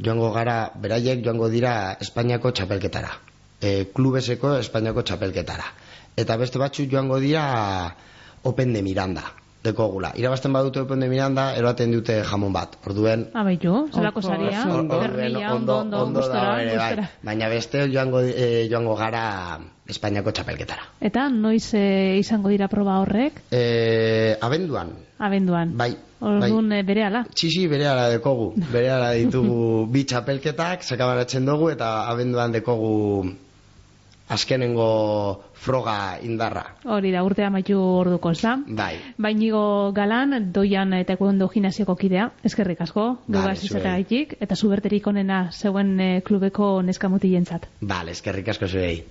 joango gara, beraiek joango dira Espainiako txapelketara. E, klubeseko Espainiako txapelketara. Eta beste batzuk joango dira Open de Miranda, dekogula. Irabazten badute Open de Miranda, eroaten dute jamon bat. Orduen, Abai jo, zelako saria, ondo. berria, ondo, ondo, ondo gustora, ere, bai. gustora. Baina beste joango, eh, joango gara Espainiako txapelketara. Eta noiz e, izango dira proba horrek, Eh, abenduan, abenduan. bai, Orduan bai. bere ala. Txisi bere ala dekogu. Bere ala ditugu bi txapelketak, sekabaratzen dugu, eta abenduan dekogu azkenengo froga indarra. Hori da, urte amaitu orduko, ez da? Bai. Bainigo galan, doian eta ekuendo gimnasioko kidea, eskerrik asko, zuei. izateagaitik, eta zuberterik onena zeuen eh, klubeko neskamutilentzat. Bale, eskerrik asko zuei.